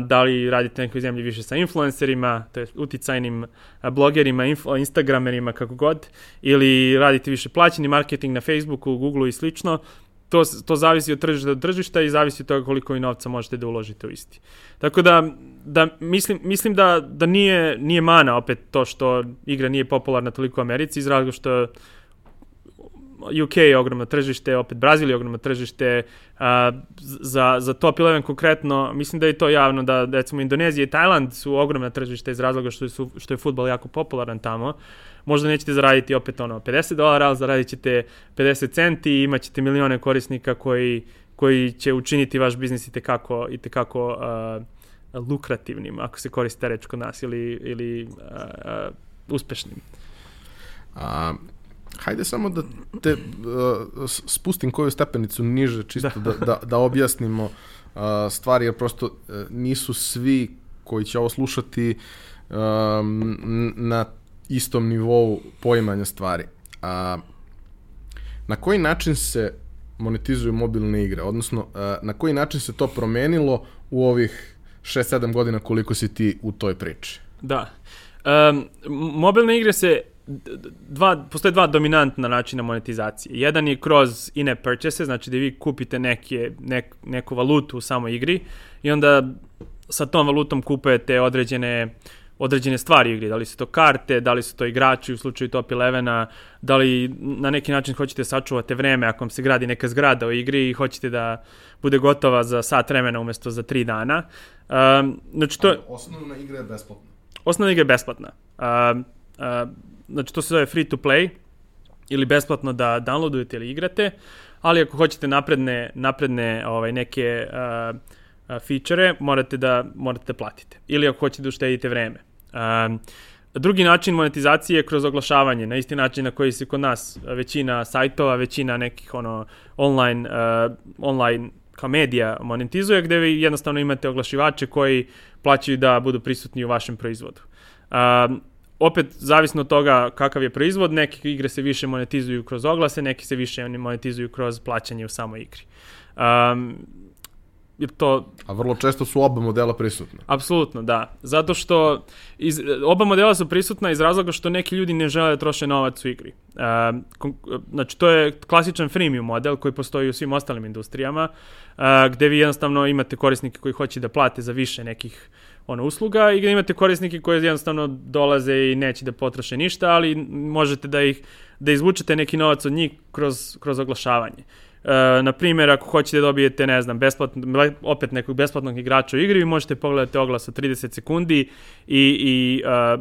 da li radite nekoj zemlji više sa influencerima, to je uticajnim blogerima, instagramerima, kako god, ili radite više plaćeni marketing na Facebooku, Googleu i slično, to, to zavisi od tržišta do tržišta i zavisi od toga koliko i novca možete da uložite u isti. Tako da, da mislim, mislim da, da nije, nije mana opet to što igra nije popularna toliko u Americi iz razloga što UK je ogromno tržište, opet Brazil je ogromno tržište, a, za, za top 11 konkretno, mislim da je to javno, da recimo Indonezija i Tajland su ogromna tržište iz razloga što, su, što je futbol jako popularan tamo. Možda nećete zaraditi opet ono 50 dolara, ali zaradit ćete 50 centi i imat ćete milione korisnika koji, koji će učiniti vaš biznis i tekako, i tekako uh, lukrativnim, ako se koriste reč kod nas, ili, ili uh, uh, uspešnim. A, hajde samo da te uh, spustim koju stepenicu niže, čisto da, da, da, da objasnimo uh, stvari, jer prosto uh, nisu svi koji će ovo slušati um, na istom nivou poimanja stvari. A, na koji način se monetizuju mobilne igre, odnosno a, na koji način se to promenilo u ovih 6-7 godina koliko si ti u toj priči? Da. Um, mobilne igre se dva, postoje dva dominantna načina monetizacije. Jedan je kroz in-app purchase, znači da vi kupite neke, nek, neku valutu u samoj igri i onda sa tom valutom kupujete određene određene stvari u igri, da li su to karte, da li su to igrači u slučaju Top 11 da li na neki način hoćete sačuvate vreme ako vam se gradi neka zgrada u igri i hoćete da bude gotova za sat vremena umesto za tri dana. Um, znači to... Osnovna igra je besplatna. Osnovna igra je besplatna. Um, uh, znači to se zove free to play ili besplatno da downloadujete ili igrate, ali ako hoćete napredne, napredne ovaj, neke uh, feature morate da morate da platite. Ili ako hoćete da uštedite vreme. Um, drugi način monetizacije je kroz oglašavanje, na isti način na koji se kod nas većina sajtova, većina nekih ono online, uh, online kao medija monetizuje, gde vi jednostavno imate oglašivače koji plaćaju da budu prisutni u vašem proizvodu. Um, opet, zavisno od toga kakav je proizvod, neke igre se više monetizuju kroz oglase, neke se više monetizuju kroz plaćanje u samoj igri. Um, jer to... A vrlo često su oba modela prisutna. Apsolutno, da. Zato što iz, oba modela su prisutna iz razloga što neki ljudi ne žele da troše novac u igri. Uh, znači, to je klasičan freemium model koji postoji u svim ostalim industrijama, uh, gde vi jednostavno imate korisnike koji hoće da plate za više nekih ono, usluga i gde imate korisnike koji jednostavno dolaze i neće da potroše ništa, ali možete da ih da izvučete neki novac od njih kroz, kroz oglašavanje. E, na primjer, ako hoćete da dobijete, ne znam, besplatno, opet nekog besplatnog igrača u igri, vi možete pogledati oglas od 30 sekundi i, i e,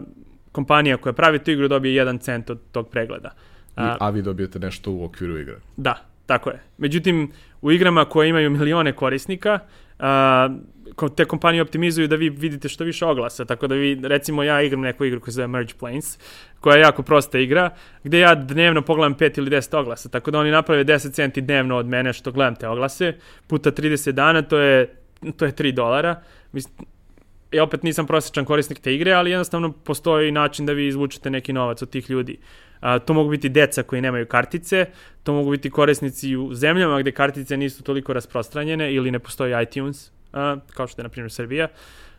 kompanija koja pravi tu igru dobije 1 cent od tog pregleda. A, a vi dobijete nešto u okviru igre. Da, tako je. Međutim, u igrama koje imaju milione korisnika, a, te kompanije optimizuju da vi vidite što više oglasa, tako da vi, recimo ja igram neku igru koja se zove Merge Planes, koja je jako prosta igra, gde ja dnevno pogledam 5 ili 10 oglasa, tako da oni naprave 10 centi dnevno od mene što gledam te oglase, puta 30 dana, to je, to je 3 dolara, Mislim, ja opet nisam prosječan korisnik te igre, ali jednostavno postoji način da vi izvučete neki novac od tih ljudi. A, to mogu biti deca koji nemaju kartice, to mogu biti korisnici u zemljama gde kartice nisu toliko rasprostranjene ili ne postoji iTunes, kao što je na primjer Srbija.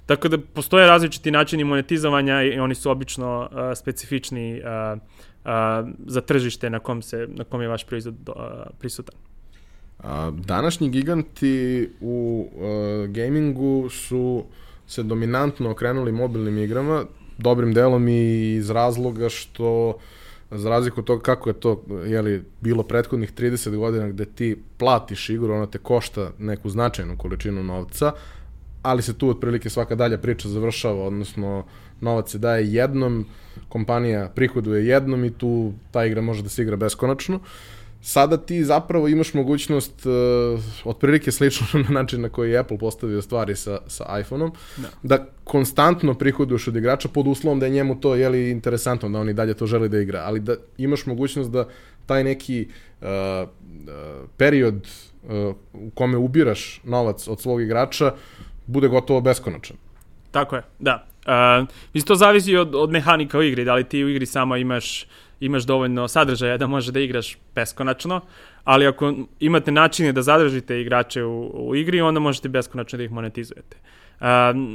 Tako da postoje različiti načini monetizovanja i oni su obično a, specifični a, a, za tržište na kom, se, na kom je vaš proizvod a, prisutan. A, današnji giganti u uh, gamingu su se dominantno okrenuli mobilnim igrama, dobrim delom i iz razloga što za razliku od toga kako je to jeli, bilo prethodnih 30 godina gde ti platiš igru, ona te košta neku značajnu količinu novca, ali se tu otprilike svaka dalja priča završava, odnosno novac se daje jednom, kompanija prihoduje jednom i tu ta igra može da se igra beskonačno. Uh, sada ti zapravo imaš mogućnost uh, otprilike slično na način na koji je Apple postavio stvari sa, sa iPhone-om, da. da konstantno prihoduješ od igrača pod uslovom da je njemu to jeli, interesantno, da on i dalje to želi da igra, ali da imaš mogućnost da taj neki uh, uh, period uh, u kome ubiraš novac od svog igrača bude gotovo beskonačan. Tako je, da. Uh, mislim, to zavisi od, od mehanika u igri, da li ti u igri samo imaš imaš dovoljno sadržaja da može da igraš beskonačno, ali ako imate načine da zadržite igrače u, u igri, onda možete beskonačno da ih monetizujete. Uh,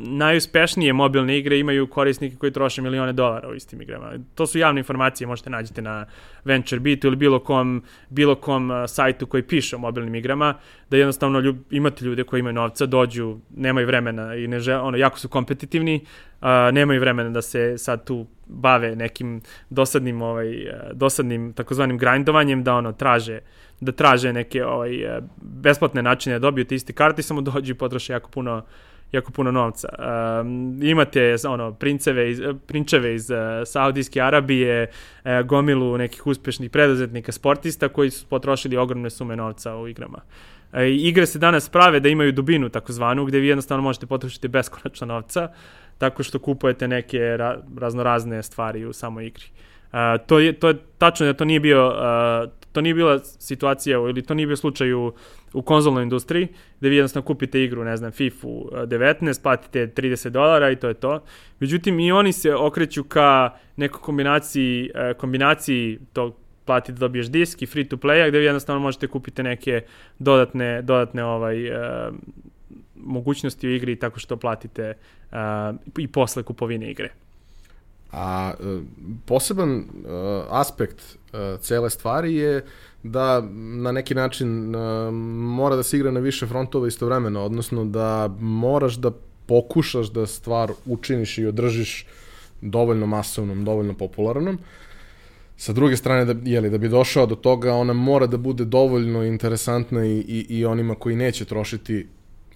najuspešnije mobilne igre imaju korisnike koji troše milione dolara u istim igrama. To su javne informacije, možete nađete na VentureBeatu ili bilo kom, bilo kom uh, sajtu koji piše o mobilnim igrama, da jednostavno ljub, imate ljude koji imaju novca, dođu, nemaju vremena i ne žele, ono, jako su kompetitivni, uh, nemaju vremena da se sad tu bave nekim dosadnim, ovaj, uh, dosadnim takozvanim grindovanjem, da ono, traže da traže neke ovaj, uh, besplatne načine da dobiju te iste karte samo dođu i potroše jako puno jako puno novca. Um, imate ono, princeve iz, prinčeve iz uh, Saudijske Arabije, uh, gomilu nekih uspešnih preduzetnika, sportista koji su potrošili ogromne sume novca u igrama. Uh, igre se danas prave da imaju dubinu takozvanu, gde vi jednostavno možete potrošiti beskonačno novca, tako što kupujete neke ra raznorazne stvari u samoj igri. Uh, to, je, to je tačno da to nije bio uh, to nije bila situacija ili to nije bio slučaj u, u konzolnoj industriji, gde vi jednostavno kupite igru, ne znam, FIFA 19, platite 30 dolara i to je to. Međutim, i oni se okreću ka nekoj kombinaciji, e, kombinaciji tog plati da dobiješ disk i free to play, gde vi jednostavno možete kupiti neke dodatne, dodatne ovaj, uh, mogućnosti u igri tako što platite uh, i posle kupovine igre. A uh, poseban uh, aspekt uh, cele stvari je da na neki način mora da se igra na više frontova istovremeno, odnosno da moraš da pokušaš da stvar učiniš i održiš dovoljno masovnom, dovoljno popularnom. Sa druge strane, da, jeli, da bi došao do toga, ona mora da bude dovoljno interesantna i, i, i onima koji neće trošiti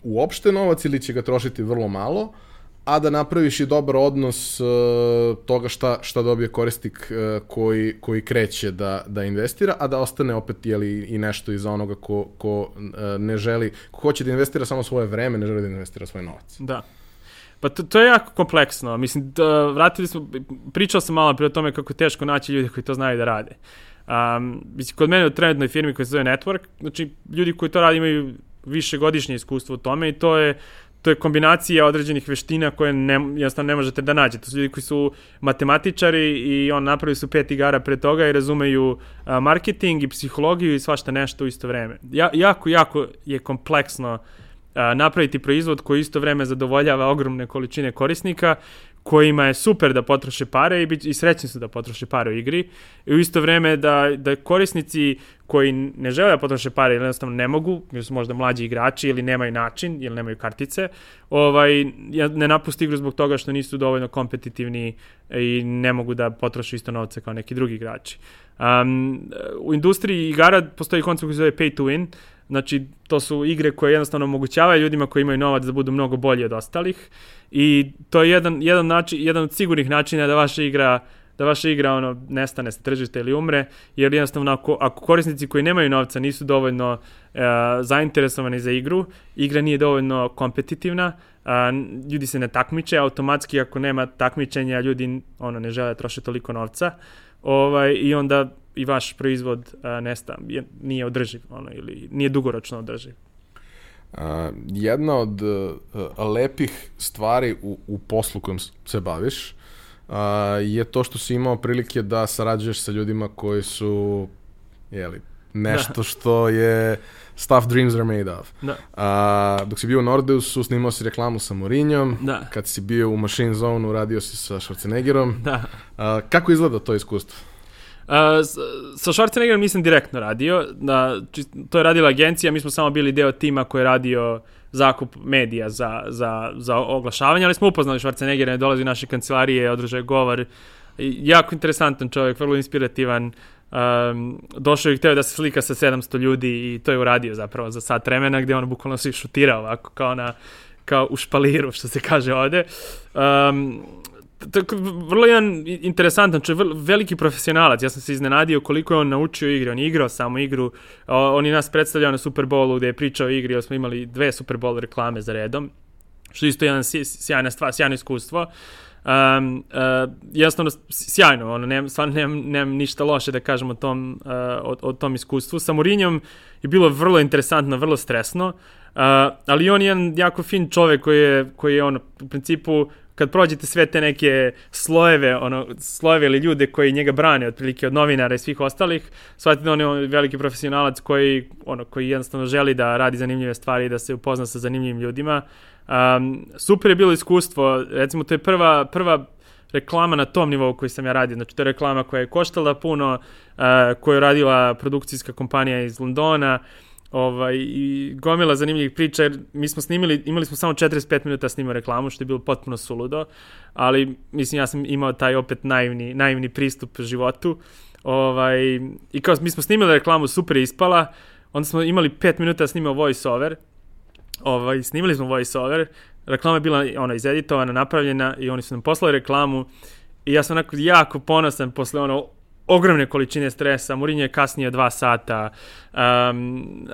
uopšte novac ili će ga trošiti vrlo malo, uh, a da napraviš i dobar odnos uh, toga šta, šta dobije korisnik uh, koji, koji kreće da, da investira, a da ostane opet jeli, i nešto iza onoga ko, ko uh, ne želi, ko hoće da investira samo svoje vreme, ne želi da investira svoj novac. Da. Pa to, to je jako kompleksno. Mislim, da, vratili smo, pričao sam malo pre o tome kako je teško naći ljudi koji to znaju da rade. Um, mislim, kod mene u trenutnoj firmi koja se zove Network, znači ljudi koji to rade imaju više godišnje iskustvo u tome i to je to je kombinacija određenih veština koje ne, jednostavno ne možete da nađete. To su ljudi koji su matematičari i on napravili su pet igara pre toga i razumeju a, marketing i psihologiju i svašta nešto u isto vreme. Ja, jako, jako je kompleksno a, napraviti proizvod koji isto vreme zadovoljava ogromne količine korisnika kojima je super da potroše pare i, bit, i srećni su da potroše pare u igri i u isto vreme da, da korisnici koji ne žele da potroše pare ili jednostavno ne mogu, jer su možda mlađi igrači ili nemaju način ili nemaju kartice, ovaj, ne napusti igru zbog toga što nisu dovoljno kompetitivni i ne mogu da potroše isto novce kao neki drugi igrači. Um, u industriji igara postoji koncept koji se zove pay to win, Znači, to su igre koje jednostavno omogućavaju ljudima koji imaju novac da budu mnogo bolji od ostalih. I to je jedan, jedan, način, jedan od sigurnih načina da vaša igra da vaša igra ono nestane sa tržišta ili umre, jer jednostavno ako, ako korisnici koji nemaju novca nisu dovoljno e, zainteresovani za igru, igra nije dovoljno kompetitivna, a, ljudi se ne takmiče, automatski ako nema takmičenja ljudi ono ne žele da troše toliko novca, ovaj, i onda i vaš proizvod a, nesta, je, nije održiv ono, ili nije dugoročno održiv. A, jedna od a, lepih stvari u, u poslu kojom se baviš a, je to što si imao prilike da sarađuješ sa ljudima koji su jeli, nešto što je stuff dreams are made of. Da. A, dok si bio u Nordeusu, snimao si reklamu sa Mourinhom. Da. Kad si bio u Machine Zone, radio si sa Schwarzeneggerom. Da. A, kako izgleda to iskustvo? Sa Schwarzeneggerom nisam direktno radio, da, to je radila agencija, mi smo samo bili deo tima koji je radio zakup medija za, za, za oglašavanje, ali smo upoznali Schwarzeneggera, dolazi u naše kancelarije, održaje govor, jako interesantan čovjek, vrlo inspirativan, um, došao i hteo da se slika sa 700 ljudi i to je uradio zapravo za sat vremena gde on bukvalno se šutira ovako kao na kao u špaliru, što se kaže ovde. Um, tako, vrlo jedan interesantan, čo je veliki profesionalac. Ja sam se iznenadio koliko je on naučio igri. On je igrao samo igru. O, on je nas predstavljao na Super Bowlu gde je pričao o igri. Smo imali dve Super Bowl reklame za redom. Što isto je jedan sjajna stvar, sjajno iskustvo. Um, uh, jednostavno sjajno, ono, nemam, stvarno nemam, nemam ništa loše da kažem o tom, uh, o, o tom iskustvu. Sa Mourinhom je bilo vrlo interesantno, vrlo stresno, uh, ali on je jedan jako fin čovek koji je, koji je ono, u principu kad prođete sve te neke slojeve, ono, slojeve ili ljude koji njega brane, otprilike od novinara i svih ostalih, shvatite da on je veliki profesionalac koji, ono, koji jednostavno želi da radi zanimljive stvari i da se upozna sa zanimljivim ljudima. Um, super je bilo iskustvo, recimo to je prva, prva reklama na tom nivou koji sam ja radio. Znači, to je reklama koja je koštala puno, uh, koju je radila produkcijska kompanija iz Londona, ovaj, i gomila zanimljivih priča, jer mi smo snimili, imali smo samo 45 minuta snima reklamu, što je bilo potpuno suludo, ali mislim, ja sam imao taj opet naivni, naivni pristup životu. Ovaj, I kao mi smo snimili reklamu, super ispala, onda smo imali 5 minuta snimao voice over, ovaj, snimali smo voice over, reklama je bila ona izeditovana, napravljena i oni su nam poslali reklamu i ja sam onako jako ponosan posle ono ogromne količine stresa, Mourinho je kasnije dva sata, um,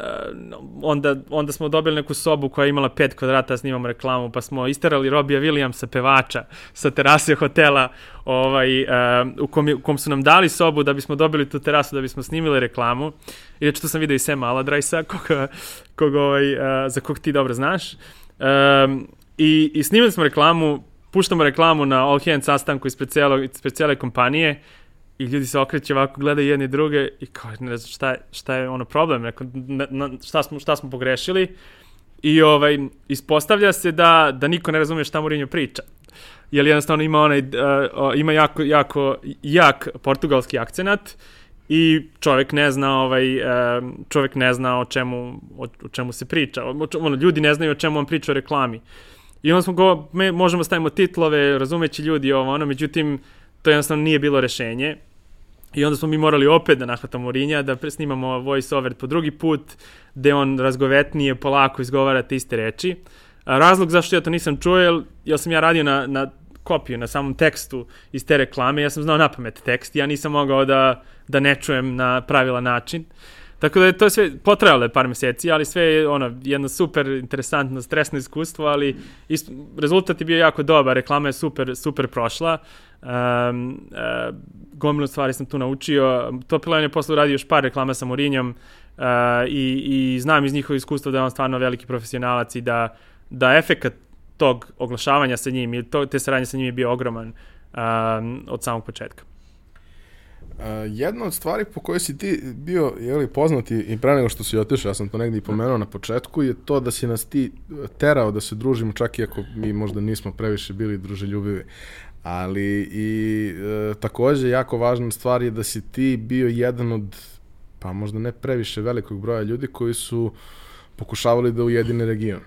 onda, onda smo dobili neku sobu koja je imala pet kvadrata, snimamo reklamu, pa smo isterali Robija Williamsa, pevača, sa terase hotela, ovaj, um, u, kom, u kom su nam dali sobu da bismo dobili tu terasu, da bismo snimili reklamu. Inače, to sam vidio i Sema Aladrajsa, koga, koga, ovaj, uh, za kog ti dobro znaš. Um, i, I snimili smo reklamu, puštamo reklamu na All Hands sastanku ispred, celo, ispred cele kompanije i ljudi se okreće ovako, gledaju jedni druge i kao, ne znam šta šta je ono problem, neko, na, na, šta, smo, šta smo pogrešili i ovaj, ispostavlja se da, da niko ne razume šta Mourinho priča. Jer jednostavno ima onaj, uh, ima jako, jako jak portugalski akcenat i čovjek ne zna ovaj uh, čovjek ne zna o čemu o, o čemu se priča. Ono ljudi ne znaju o čemu on priča o reklami. I onda smo go, me možemo stavimo titlove, razumeći ljudi ovo, ono, međutim, to jednostavno nije bilo rešenje. I onda smo mi morali opet da nahvatamo Mourinja, da snimamo voice over po drugi put, gde on razgovetnije, polako izgovara te iste reči. A razlog zašto ja to nisam čuo, jer, jer sam ja radio na, na kopiju, na samom tekstu iz te reklame, ja sam znao na pamet tekst, ja nisam mogao da, da ne čujem na pravilan način. Tako da je to sve potrajalo je par meseci, ali sve je ono jedno super interesantno stresno iskustvo, ali is, rezultat je bio jako dobar, reklama je super super prošla. Um, uh, gomilu stvari sam tu naučio. To Pilan je posle uradio još par reklama sa Mourinhom uh, i, i znam iz njihovog iskustva da je on stvarno veliki profesionalac i da, da efekat tog oglašavanja sa njim i to, te saradnje sa njim je bio ogroman um, od samog početka. Uh, jedna od stvari po kojoj si ti bio jeli, poznati i pre nego što si otišao, ja sam to negdje i pomenuo na početku, je to da si nas ti terao da se družimo, čak i ako mi možda nismo previše bili druželjubivi. Ali i e, takođe jako važna stvar je da si ti bio jedan od, pa možda ne previše velikog broja ljudi koji su pokušavali da ujedine region.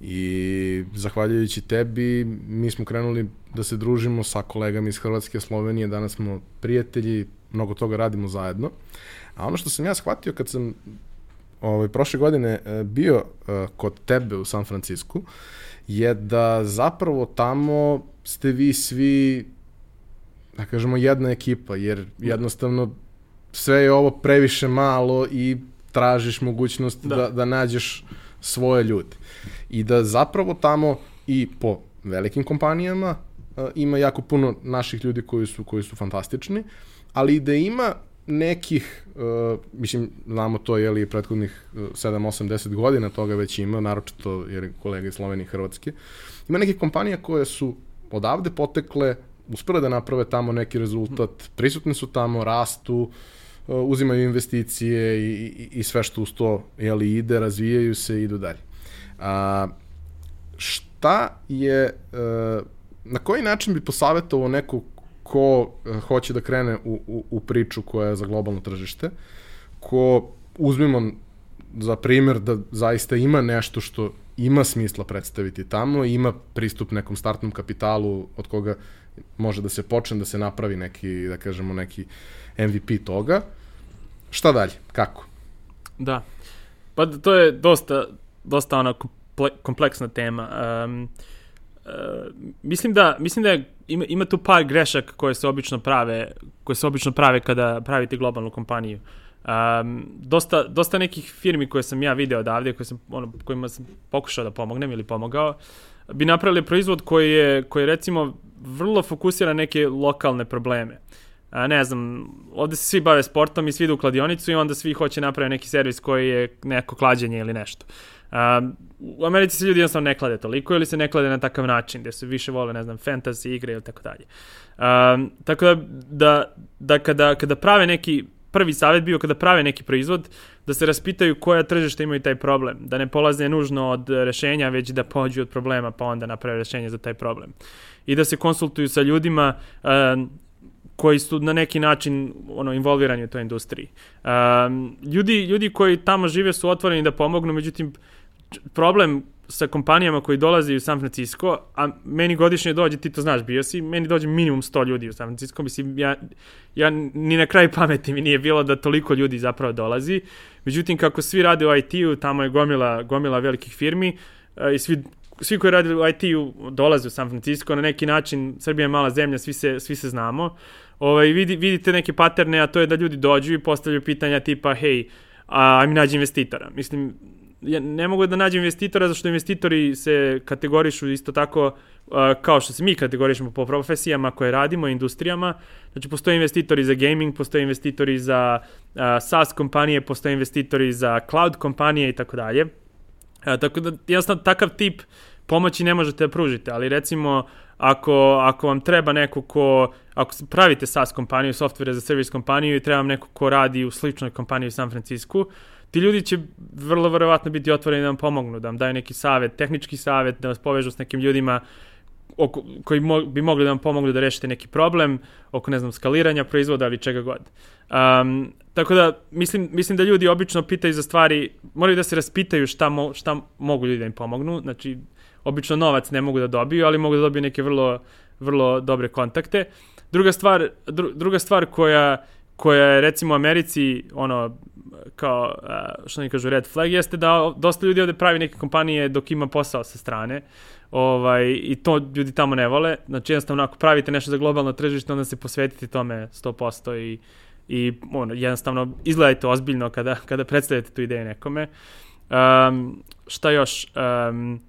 I zahvaljujući tebi mi smo krenuli da se družimo sa kolegama iz Hrvatske, Slovenije, danas smo prijatelji, mnogo toga radimo zajedno. A ono što sam ja shvatio kad sam ovaj, prošle godine e, bio uh, kod tebe u San Francisku, je da zapravo tamo ste vi svi, da kažemo, jedna ekipa, jer jednostavno sve je ovo previše malo i tražiš mogućnost da, da, da nađeš svoje ljude. I da zapravo tamo i po velikim kompanijama ima jako puno naših ljudi koji su, koji su fantastični, ali i da ima nekih, uh, mislim, znamo to, je li prethodnih 7, 8, 10 godina toga već ima, naročito jer je kolega iz Slovenije i Hrvatske, ima nekih kompanija koje su odavde potekle, uspele da naprave tamo neki rezultat, prisutni su tamo, rastu, uh, uzimaju investicije i, i, i sve što uz to jeli, ide, razvijaju se i idu dalje. A, šta je, uh, na koji način bi posavetovao neku ko uh, hoće da krene u, u, u priču koja je za globalno tržište, ko uzmimo za primjer da zaista ima nešto što ima smisla predstaviti tamo, ima pristup nekom startnom kapitalu od koga može da se počne da se napravi neki, da kažemo, neki MVP toga. Šta dalje? Kako? Da. Pa to je dosta, dosta ona kompleksna tema. Um, uh, mislim da, mislim da je, ima, ima tu par grešaka koje se obično prave, koje se obično prave kada pravite globalnu kompaniju. Um, dosta, dosta nekih firmi koje sam ja video odavde, koje sam, ono, kojima sam pokušao da pomognem ili pomogao, bi napravili proizvod koji je, koji je recimo vrlo fokusira neke lokalne probleme. A, ne znam, ovde se svi bave sportom i svi idu u kladionicu i onda svi hoće napraviti neki servis koji je neko klađenje ili nešto. A, u Americi se ljudi jednostavno ne klade toliko ili se ne klade na takav način, gde se više vole, ne znam, fantasy igre ili tako dalje. Tako da, da, da kada, kada prave neki prvi savjet bio kada prave neki proizvod, da se raspitaju koja tržišta imaju taj problem, da ne polaze nužno od rešenja, već da pođu od problema, pa onda naprave rešenje za taj problem. I da se konsultuju sa ljudima uh, koji su na neki način ono involvirani u toj industriji. Um, ljudi, ljudi koji tamo žive su otvoreni da pomognu, međutim problem sa kompanijama koji dolaze u San Francisco, a meni godišnje dođe, ti to znaš, bio si, meni dođe minimum 100 ljudi u San Francisco, mislim, ja, ja ni na kraju pameti mi nije bilo da toliko ljudi zapravo dolazi. Međutim, kako svi rade u IT-u, tamo je gomila, gomila velikih firmi i svi svi koji rade u IT-u dolaze u San Francisco, na neki način, Srbija je mala zemlja, svi se, svi se znamo, ovaj, vidi, vidite neke paterne, a to je da ljudi dođu i postavljaju pitanja tipa, hej, a, ajmi nađi investitora. Mislim, ja ne mogu da nađem investitora, zašto investitori se kategorišu isto tako uh, kao što se mi kategorišemo po profesijama koje radimo, industrijama. Znači, postoje investitori za gaming, postoje investitori za uh, SaaS kompanije, postoje investitori za cloud kompanije i tako dalje. Tako da, jednostavno, takav tip pomoći ne možete da pružite, ali recimo, ako, ako vam treba neko ko, ako pravite SaaS kompaniju, software za service kompaniju i treba vam neko ko radi u sličnoj kompaniji u San Francisco, ti ljudi će vrlo verovatno biti otvoreni da vam pomognu, da vam daju neki savet, tehnički savet, da vas povežu s nekim ljudima oko, koji mo, bi mogli da vam pomognu da rešite neki problem oko, ne znam, skaliranja proizvoda ili čega god. Um, tako da, mislim, mislim da ljudi obično pitaju za stvari, moraju da se raspitaju šta, mo, šta mogu ljudi da im pomognu, znači, obično novac ne mogu da dobiju, ali mogu da dobiju neke vrlo, vrlo dobre kontakte. Druga stvar, dru, druga stvar koja, koja je recimo u Americi ono kao što oni kažu red flag jeste da dosta ljudi ovde pravi neke kompanije dok ima posao sa strane ovaj, i to ljudi tamo ne vole znači jednostavno ako pravite nešto za globalno tržište onda se posvetite tome 100% i, i ono, jednostavno izgledajte ozbiljno kada, kada predstavljate tu ideju nekome um, šta još um,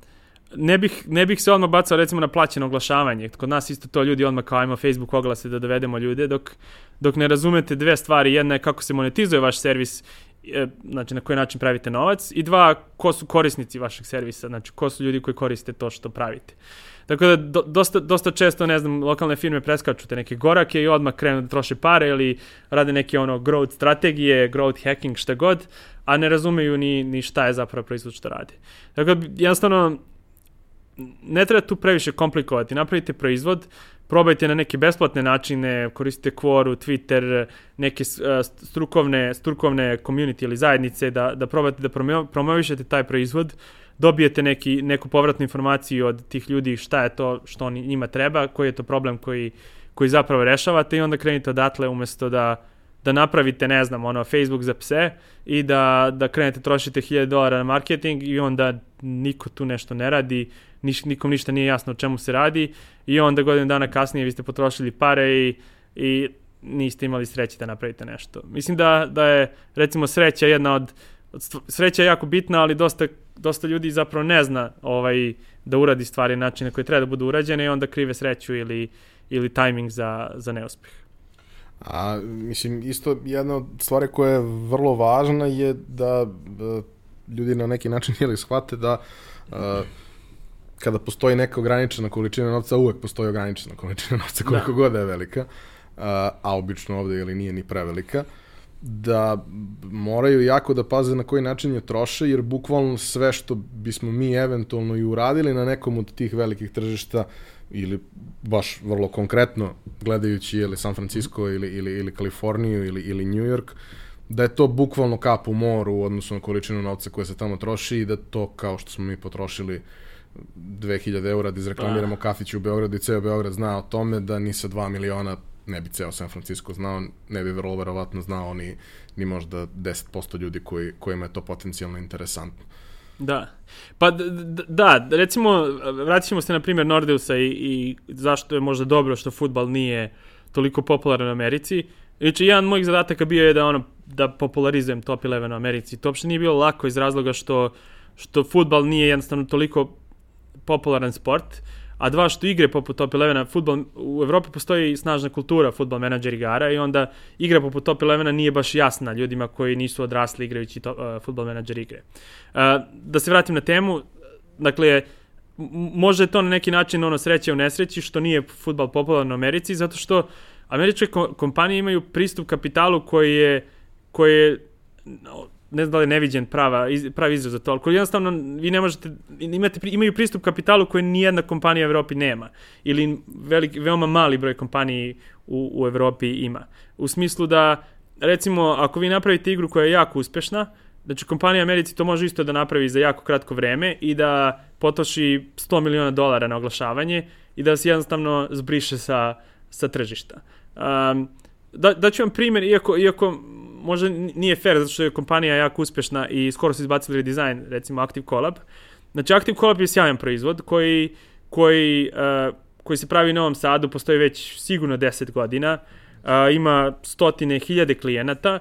ne bih, ne bih se odmah bacao recimo na plaćeno oglašavanje. Kod nas isto to ljudi odmah kao ajmo Facebook oglase da dovedemo ljude, dok, dok ne razumete dve stvari. Jedna je kako se monetizuje vaš servis, e, znači na koji način pravite novac, i dva, ko su korisnici vašeg servisa, znači ko su ljudi koji koriste to što pravite. Tako da do, dosta, dosta često, ne znam, lokalne firme preskaču te neke gorake i odmah krenu da troše pare ili rade neke ono growth strategije, growth hacking, šta god, a ne razumeju ni, ni šta je zapravo proizvod što radi. Tako da jednostavno ne treba tu previše komplikovati. Napravite proizvod, probajte na neke besplatne načine, koristite Quoru, Twitter, neke strukovne, strukovne community ili zajednice da, da probate da promovišete taj proizvod, dobijete neki, neku povratnu informaciju od tih ljudi šta je to što oni, njima treba, koji je to problem koji, koji zapravo rešavate i onda krenite odatle umesto da da napravite, ne znam, ono, Facebook za pse i da, da krenete trošite 1000 dolara na marketing i onda niko tu nešto ne radi, niš, nikom ništa nije jasno o čemu se radi i onda godinu dana kasnije vi ste potrošili pare i, i niste imali sreće da napravite nešto. Mislim da, da je recimo sreća jedna od, od sreća je jako bitna, ali dosta, dosta ljudi zapravo ne zna ovaj, da uradi stvari na način na koji treba da budu urađene i onda krive sreću ili, ili tajming za, za neuspeh. A, mislim, isto jedna od stvari koja je vrlo važna je da uh, ljudi na neki način ili shvate da uh, kada postoji neka ograničena količina novca, uvek postoji ograničena količina novca koliko da. god da je velika, uh, a obično ovde ili nije ni prevelika, da moraju jako da paze na koji način je troše, jer bukvalno sve što bismo mi eventualno i uradili na nekom od tih velikih tržišta ili baš vrlo konkretno gledajući ili San Francisco ili, ili, ili Kaliforniju ili, ili New York, da je to bukvalno kap u moru u odnosu na količinu novca koja se tamo troši i da to kao što smo mi potrošili 2000 eura da izreklamiramo kafić u Beogradu i ceo Beograd zna o tome da ni sa 2 miliona ne bi ceo San Francisco znao, ne bi vrlo verovatno znao ni, ni možda 10% ljudi koji, kojima je to potencijalno interesantno. Da. Pa da, recimo, vratit ćemo se na primjer Nordeusa i, i zašto je možda dobro što futbal nije toliko popularan u Americi. Znači, jedan od mojih zadataka bio je da ono, da popularizujem top 11 u Americi. To uopšte nije bilo lako iz razloga što, što futbal nije jednostavno toliko popularan sport, a dva što igre poput Top 11, futbol, u Evropi postoji snažna kultura futbol menadžer igara i onda igra poput Top 11 nije baš jasna ljudima koji nisu odrasli igrajući to, uh, futbol menadžer igre. Uh, da se vratim na temu, dakle, može to na neki način ono sreće u nesreći što nije futbal popularan u Americi zato što američke kompanije imaju pristup kapitalu koji je koji je ne znam da li je neviđen prava, iz, pravi izraz za to, ali jednostavno vi ne možete, imate, imaju pristup kapitalu koji nijedna kompanija u Evropi nema. Ili velik, veoma mali broj kompaniji u, u Evropi ima. U smislu da, recimo, ako vi napravite igru koja je jako uspešna, znači kompanija Americi to može isto da napravi za jako kratko vreme i da potroši 100 miliona dolara na oglašavanje i da se jednostavno zbriše sa, sa tržišta. Um, da, da ću vam primjer, iako, iako možda nije fair zato što je kompanija jako uspešna i skoro su izbacili redizajn, recimo Active Collab. Znači Active Collab je sjajan proizvod koji, koji, uh, koji se pravi u Novom Sadu, postoji već sigurno 10 godina, uh, ima stotine, hiljade klijenata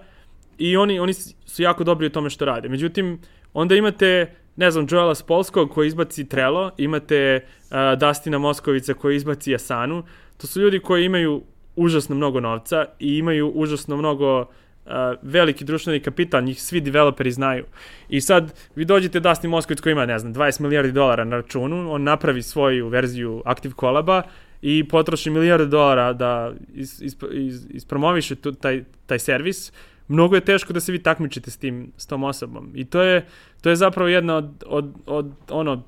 i oni, oni su jako dobri u tome što rade. Međutim, onda imate ne znam, Joela Spolskog koji izbaci Trello, imate uh, Dustina Moskovica koji izbaci Asanu. To su ljudi koji imaju užasno mnogo novca i imaju užasno mnogo uh, veliki društveni kapital, njih svi developeri znaju. I sad vi dođete Dustin Moskovic koji ima, ne znam, 20 milijardi dolara na računu, on napravi svoju verziju Active Collaba i potroši milijarde dolara da is, is, is, ispromoviše tu, taj, taj servis, mnogo je teško da se vi takmičite s tim, s tom osobom. I to je, to je zapravo jedna od, od, od ono,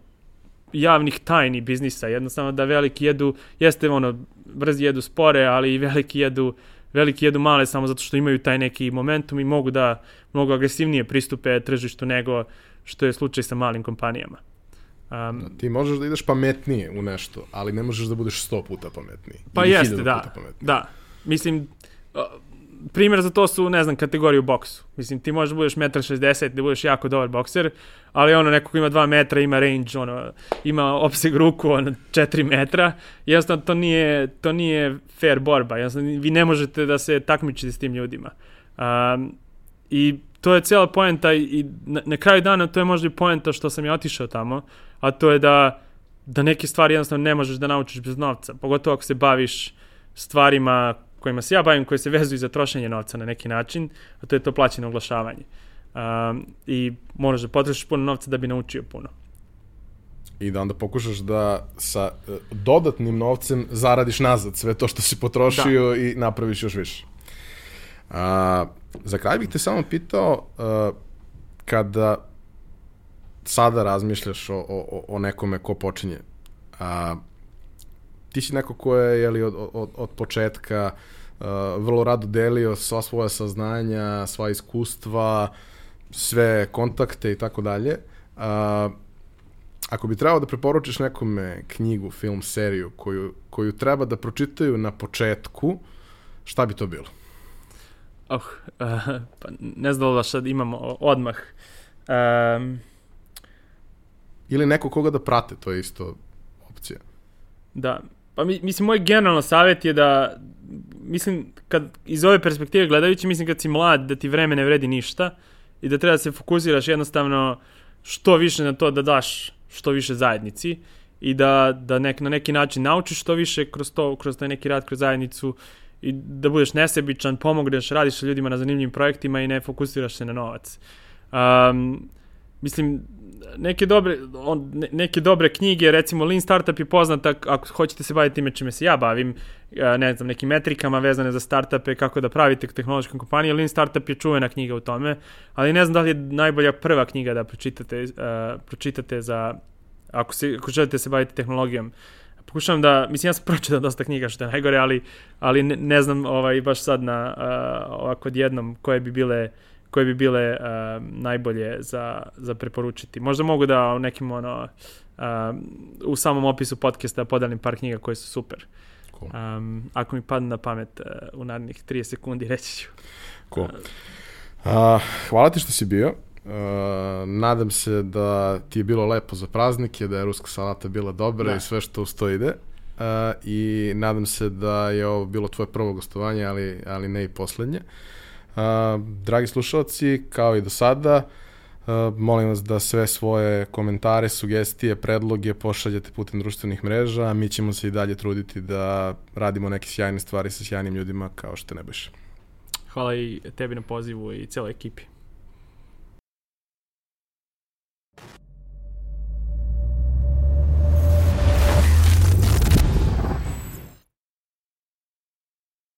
javnih tajni biznisa, jednostavno da veliki jedu, jeste ono, brzi jedu spore, ali i veliki jedu uh, veliki jedu male samo zato što imaju taj neki momentum i mogu da mnogo agresivnije pristupe tržištu nego što je slučaj sa malim kompanijama. Um, ti možeš da ideš pametnije u nešto, ali ne možeš da budeš 100 puta pametniji. Pa jeste, da. Da. Mislim, primjer za to su, ne znam, kategorije u boksu. Mislim, ti možeš da budeš 1,60 m, da budeš jako dobar bokser, ali ono, neko ko ima 2 metra, ima range, ono, ima opseg ruku, ono, 4 metra, jednostavno to nije, to nije fair borba, jednostavno vi ne možete da se takmičite s tim ljudima. Um, I to je cijela poenta i na, na kraju dana to je možda i poenta što sam ja otišao tamo, a to je da, da neke stvari jednostavno ne možeš da naučiš bez novca, pogotovo ako se baviš stvarima kojima se ja bavim, koje se vezuju za trošenje novca na neki način, a to je to plaćeno oglašavanje. Um, I moraš da potrošiš puno novca da bi naučio puno. I da onda pokušaš da sa uh, dodatnim novcem zaradiš nazad sve to što si potrošio da. i napraviš još više. A, za kraj bih te samo pitao, uh, kada sada razmišljaš o, o, o nekome ko počinje, a, ti si neko ko je jeli, od, od, od početka uh, vrlo rado delio sva svoja saznanja, sva iskustva, sve kontakte i tako dalje. Ako bi trebao da preporučiš nekome knjigu, film, seriju koju, koju treba da pročitaju na početku, šta bi to bilo? Oh, uh, pa ne znam da sad imamo odmah. Um, Ili neko koga da prate, to je isto opcija. Da, Pa mi, mislim, moj generalno savjet je da, mislim, kad iz ove perspektive gledajući, mislim kad si mlad, da ti vreme ne vredi ništa i da treba da se fokusiraš jednostavno što više na to da daš što više zajednici i da, da nek, na neki način naučiš što više kroz to, kroz taj neki rad, kroz zajednicu i da budeš nesebičan, pomogneš, radiš sa ljudima na zanimljivim projektima i ne fokusiraš se na novac. Um, mislim, neke dobre, on, ne, neke dobre knjige, recimo Lean Startup je poznata, ako hoćete se baviti time čime se ja bavim, ne znam, nekim metrikama vezane za startupe, kako da pravite tehnološke kompanije, Lean Startup je čuvena knjiga u tome, ali ne znam da li je najbolja prva knjiga da pročitate, uh, pročitate za, ako, se, ako želite se baviti tehnologijom. Pokušavam da, mislim, ja sam pročitao dosta knjiga što je najgore, ali, ali ne, ne znam ovaj, baš sad na, uh, ovako odjednom koje bi bile uh, koje bi bile uh, najbolje za, za preporučiti. Možda mogu da u nekim ono, uh, u samom opisu podcasta podelim par knjiga koje su super. Cool. Um, ako mi padne na pamet uh, u narednih 30 sekundi reći ću. Cool. Uh, hvala ti što si bio. Uh, nadam se da ti je bilo lepo za praznike, da je ruska salata bila dobra da. i sve što uz to ide. Uh, I nadam se da je ovo bilo tvoje prvo gostovanje, ali, ali ne i poslednje. Uh, dragi slušalci, kao i do sada, molim vas da sve svoje komentare, sugestije, predloge pošaljete putem društvenih mreža, mi ćemo se i dalje truditi da radimo neke sjajne stvari sa sjajnim ljudima kao što ne biš. Hvala i tebi na pozivu i celoj ekipi.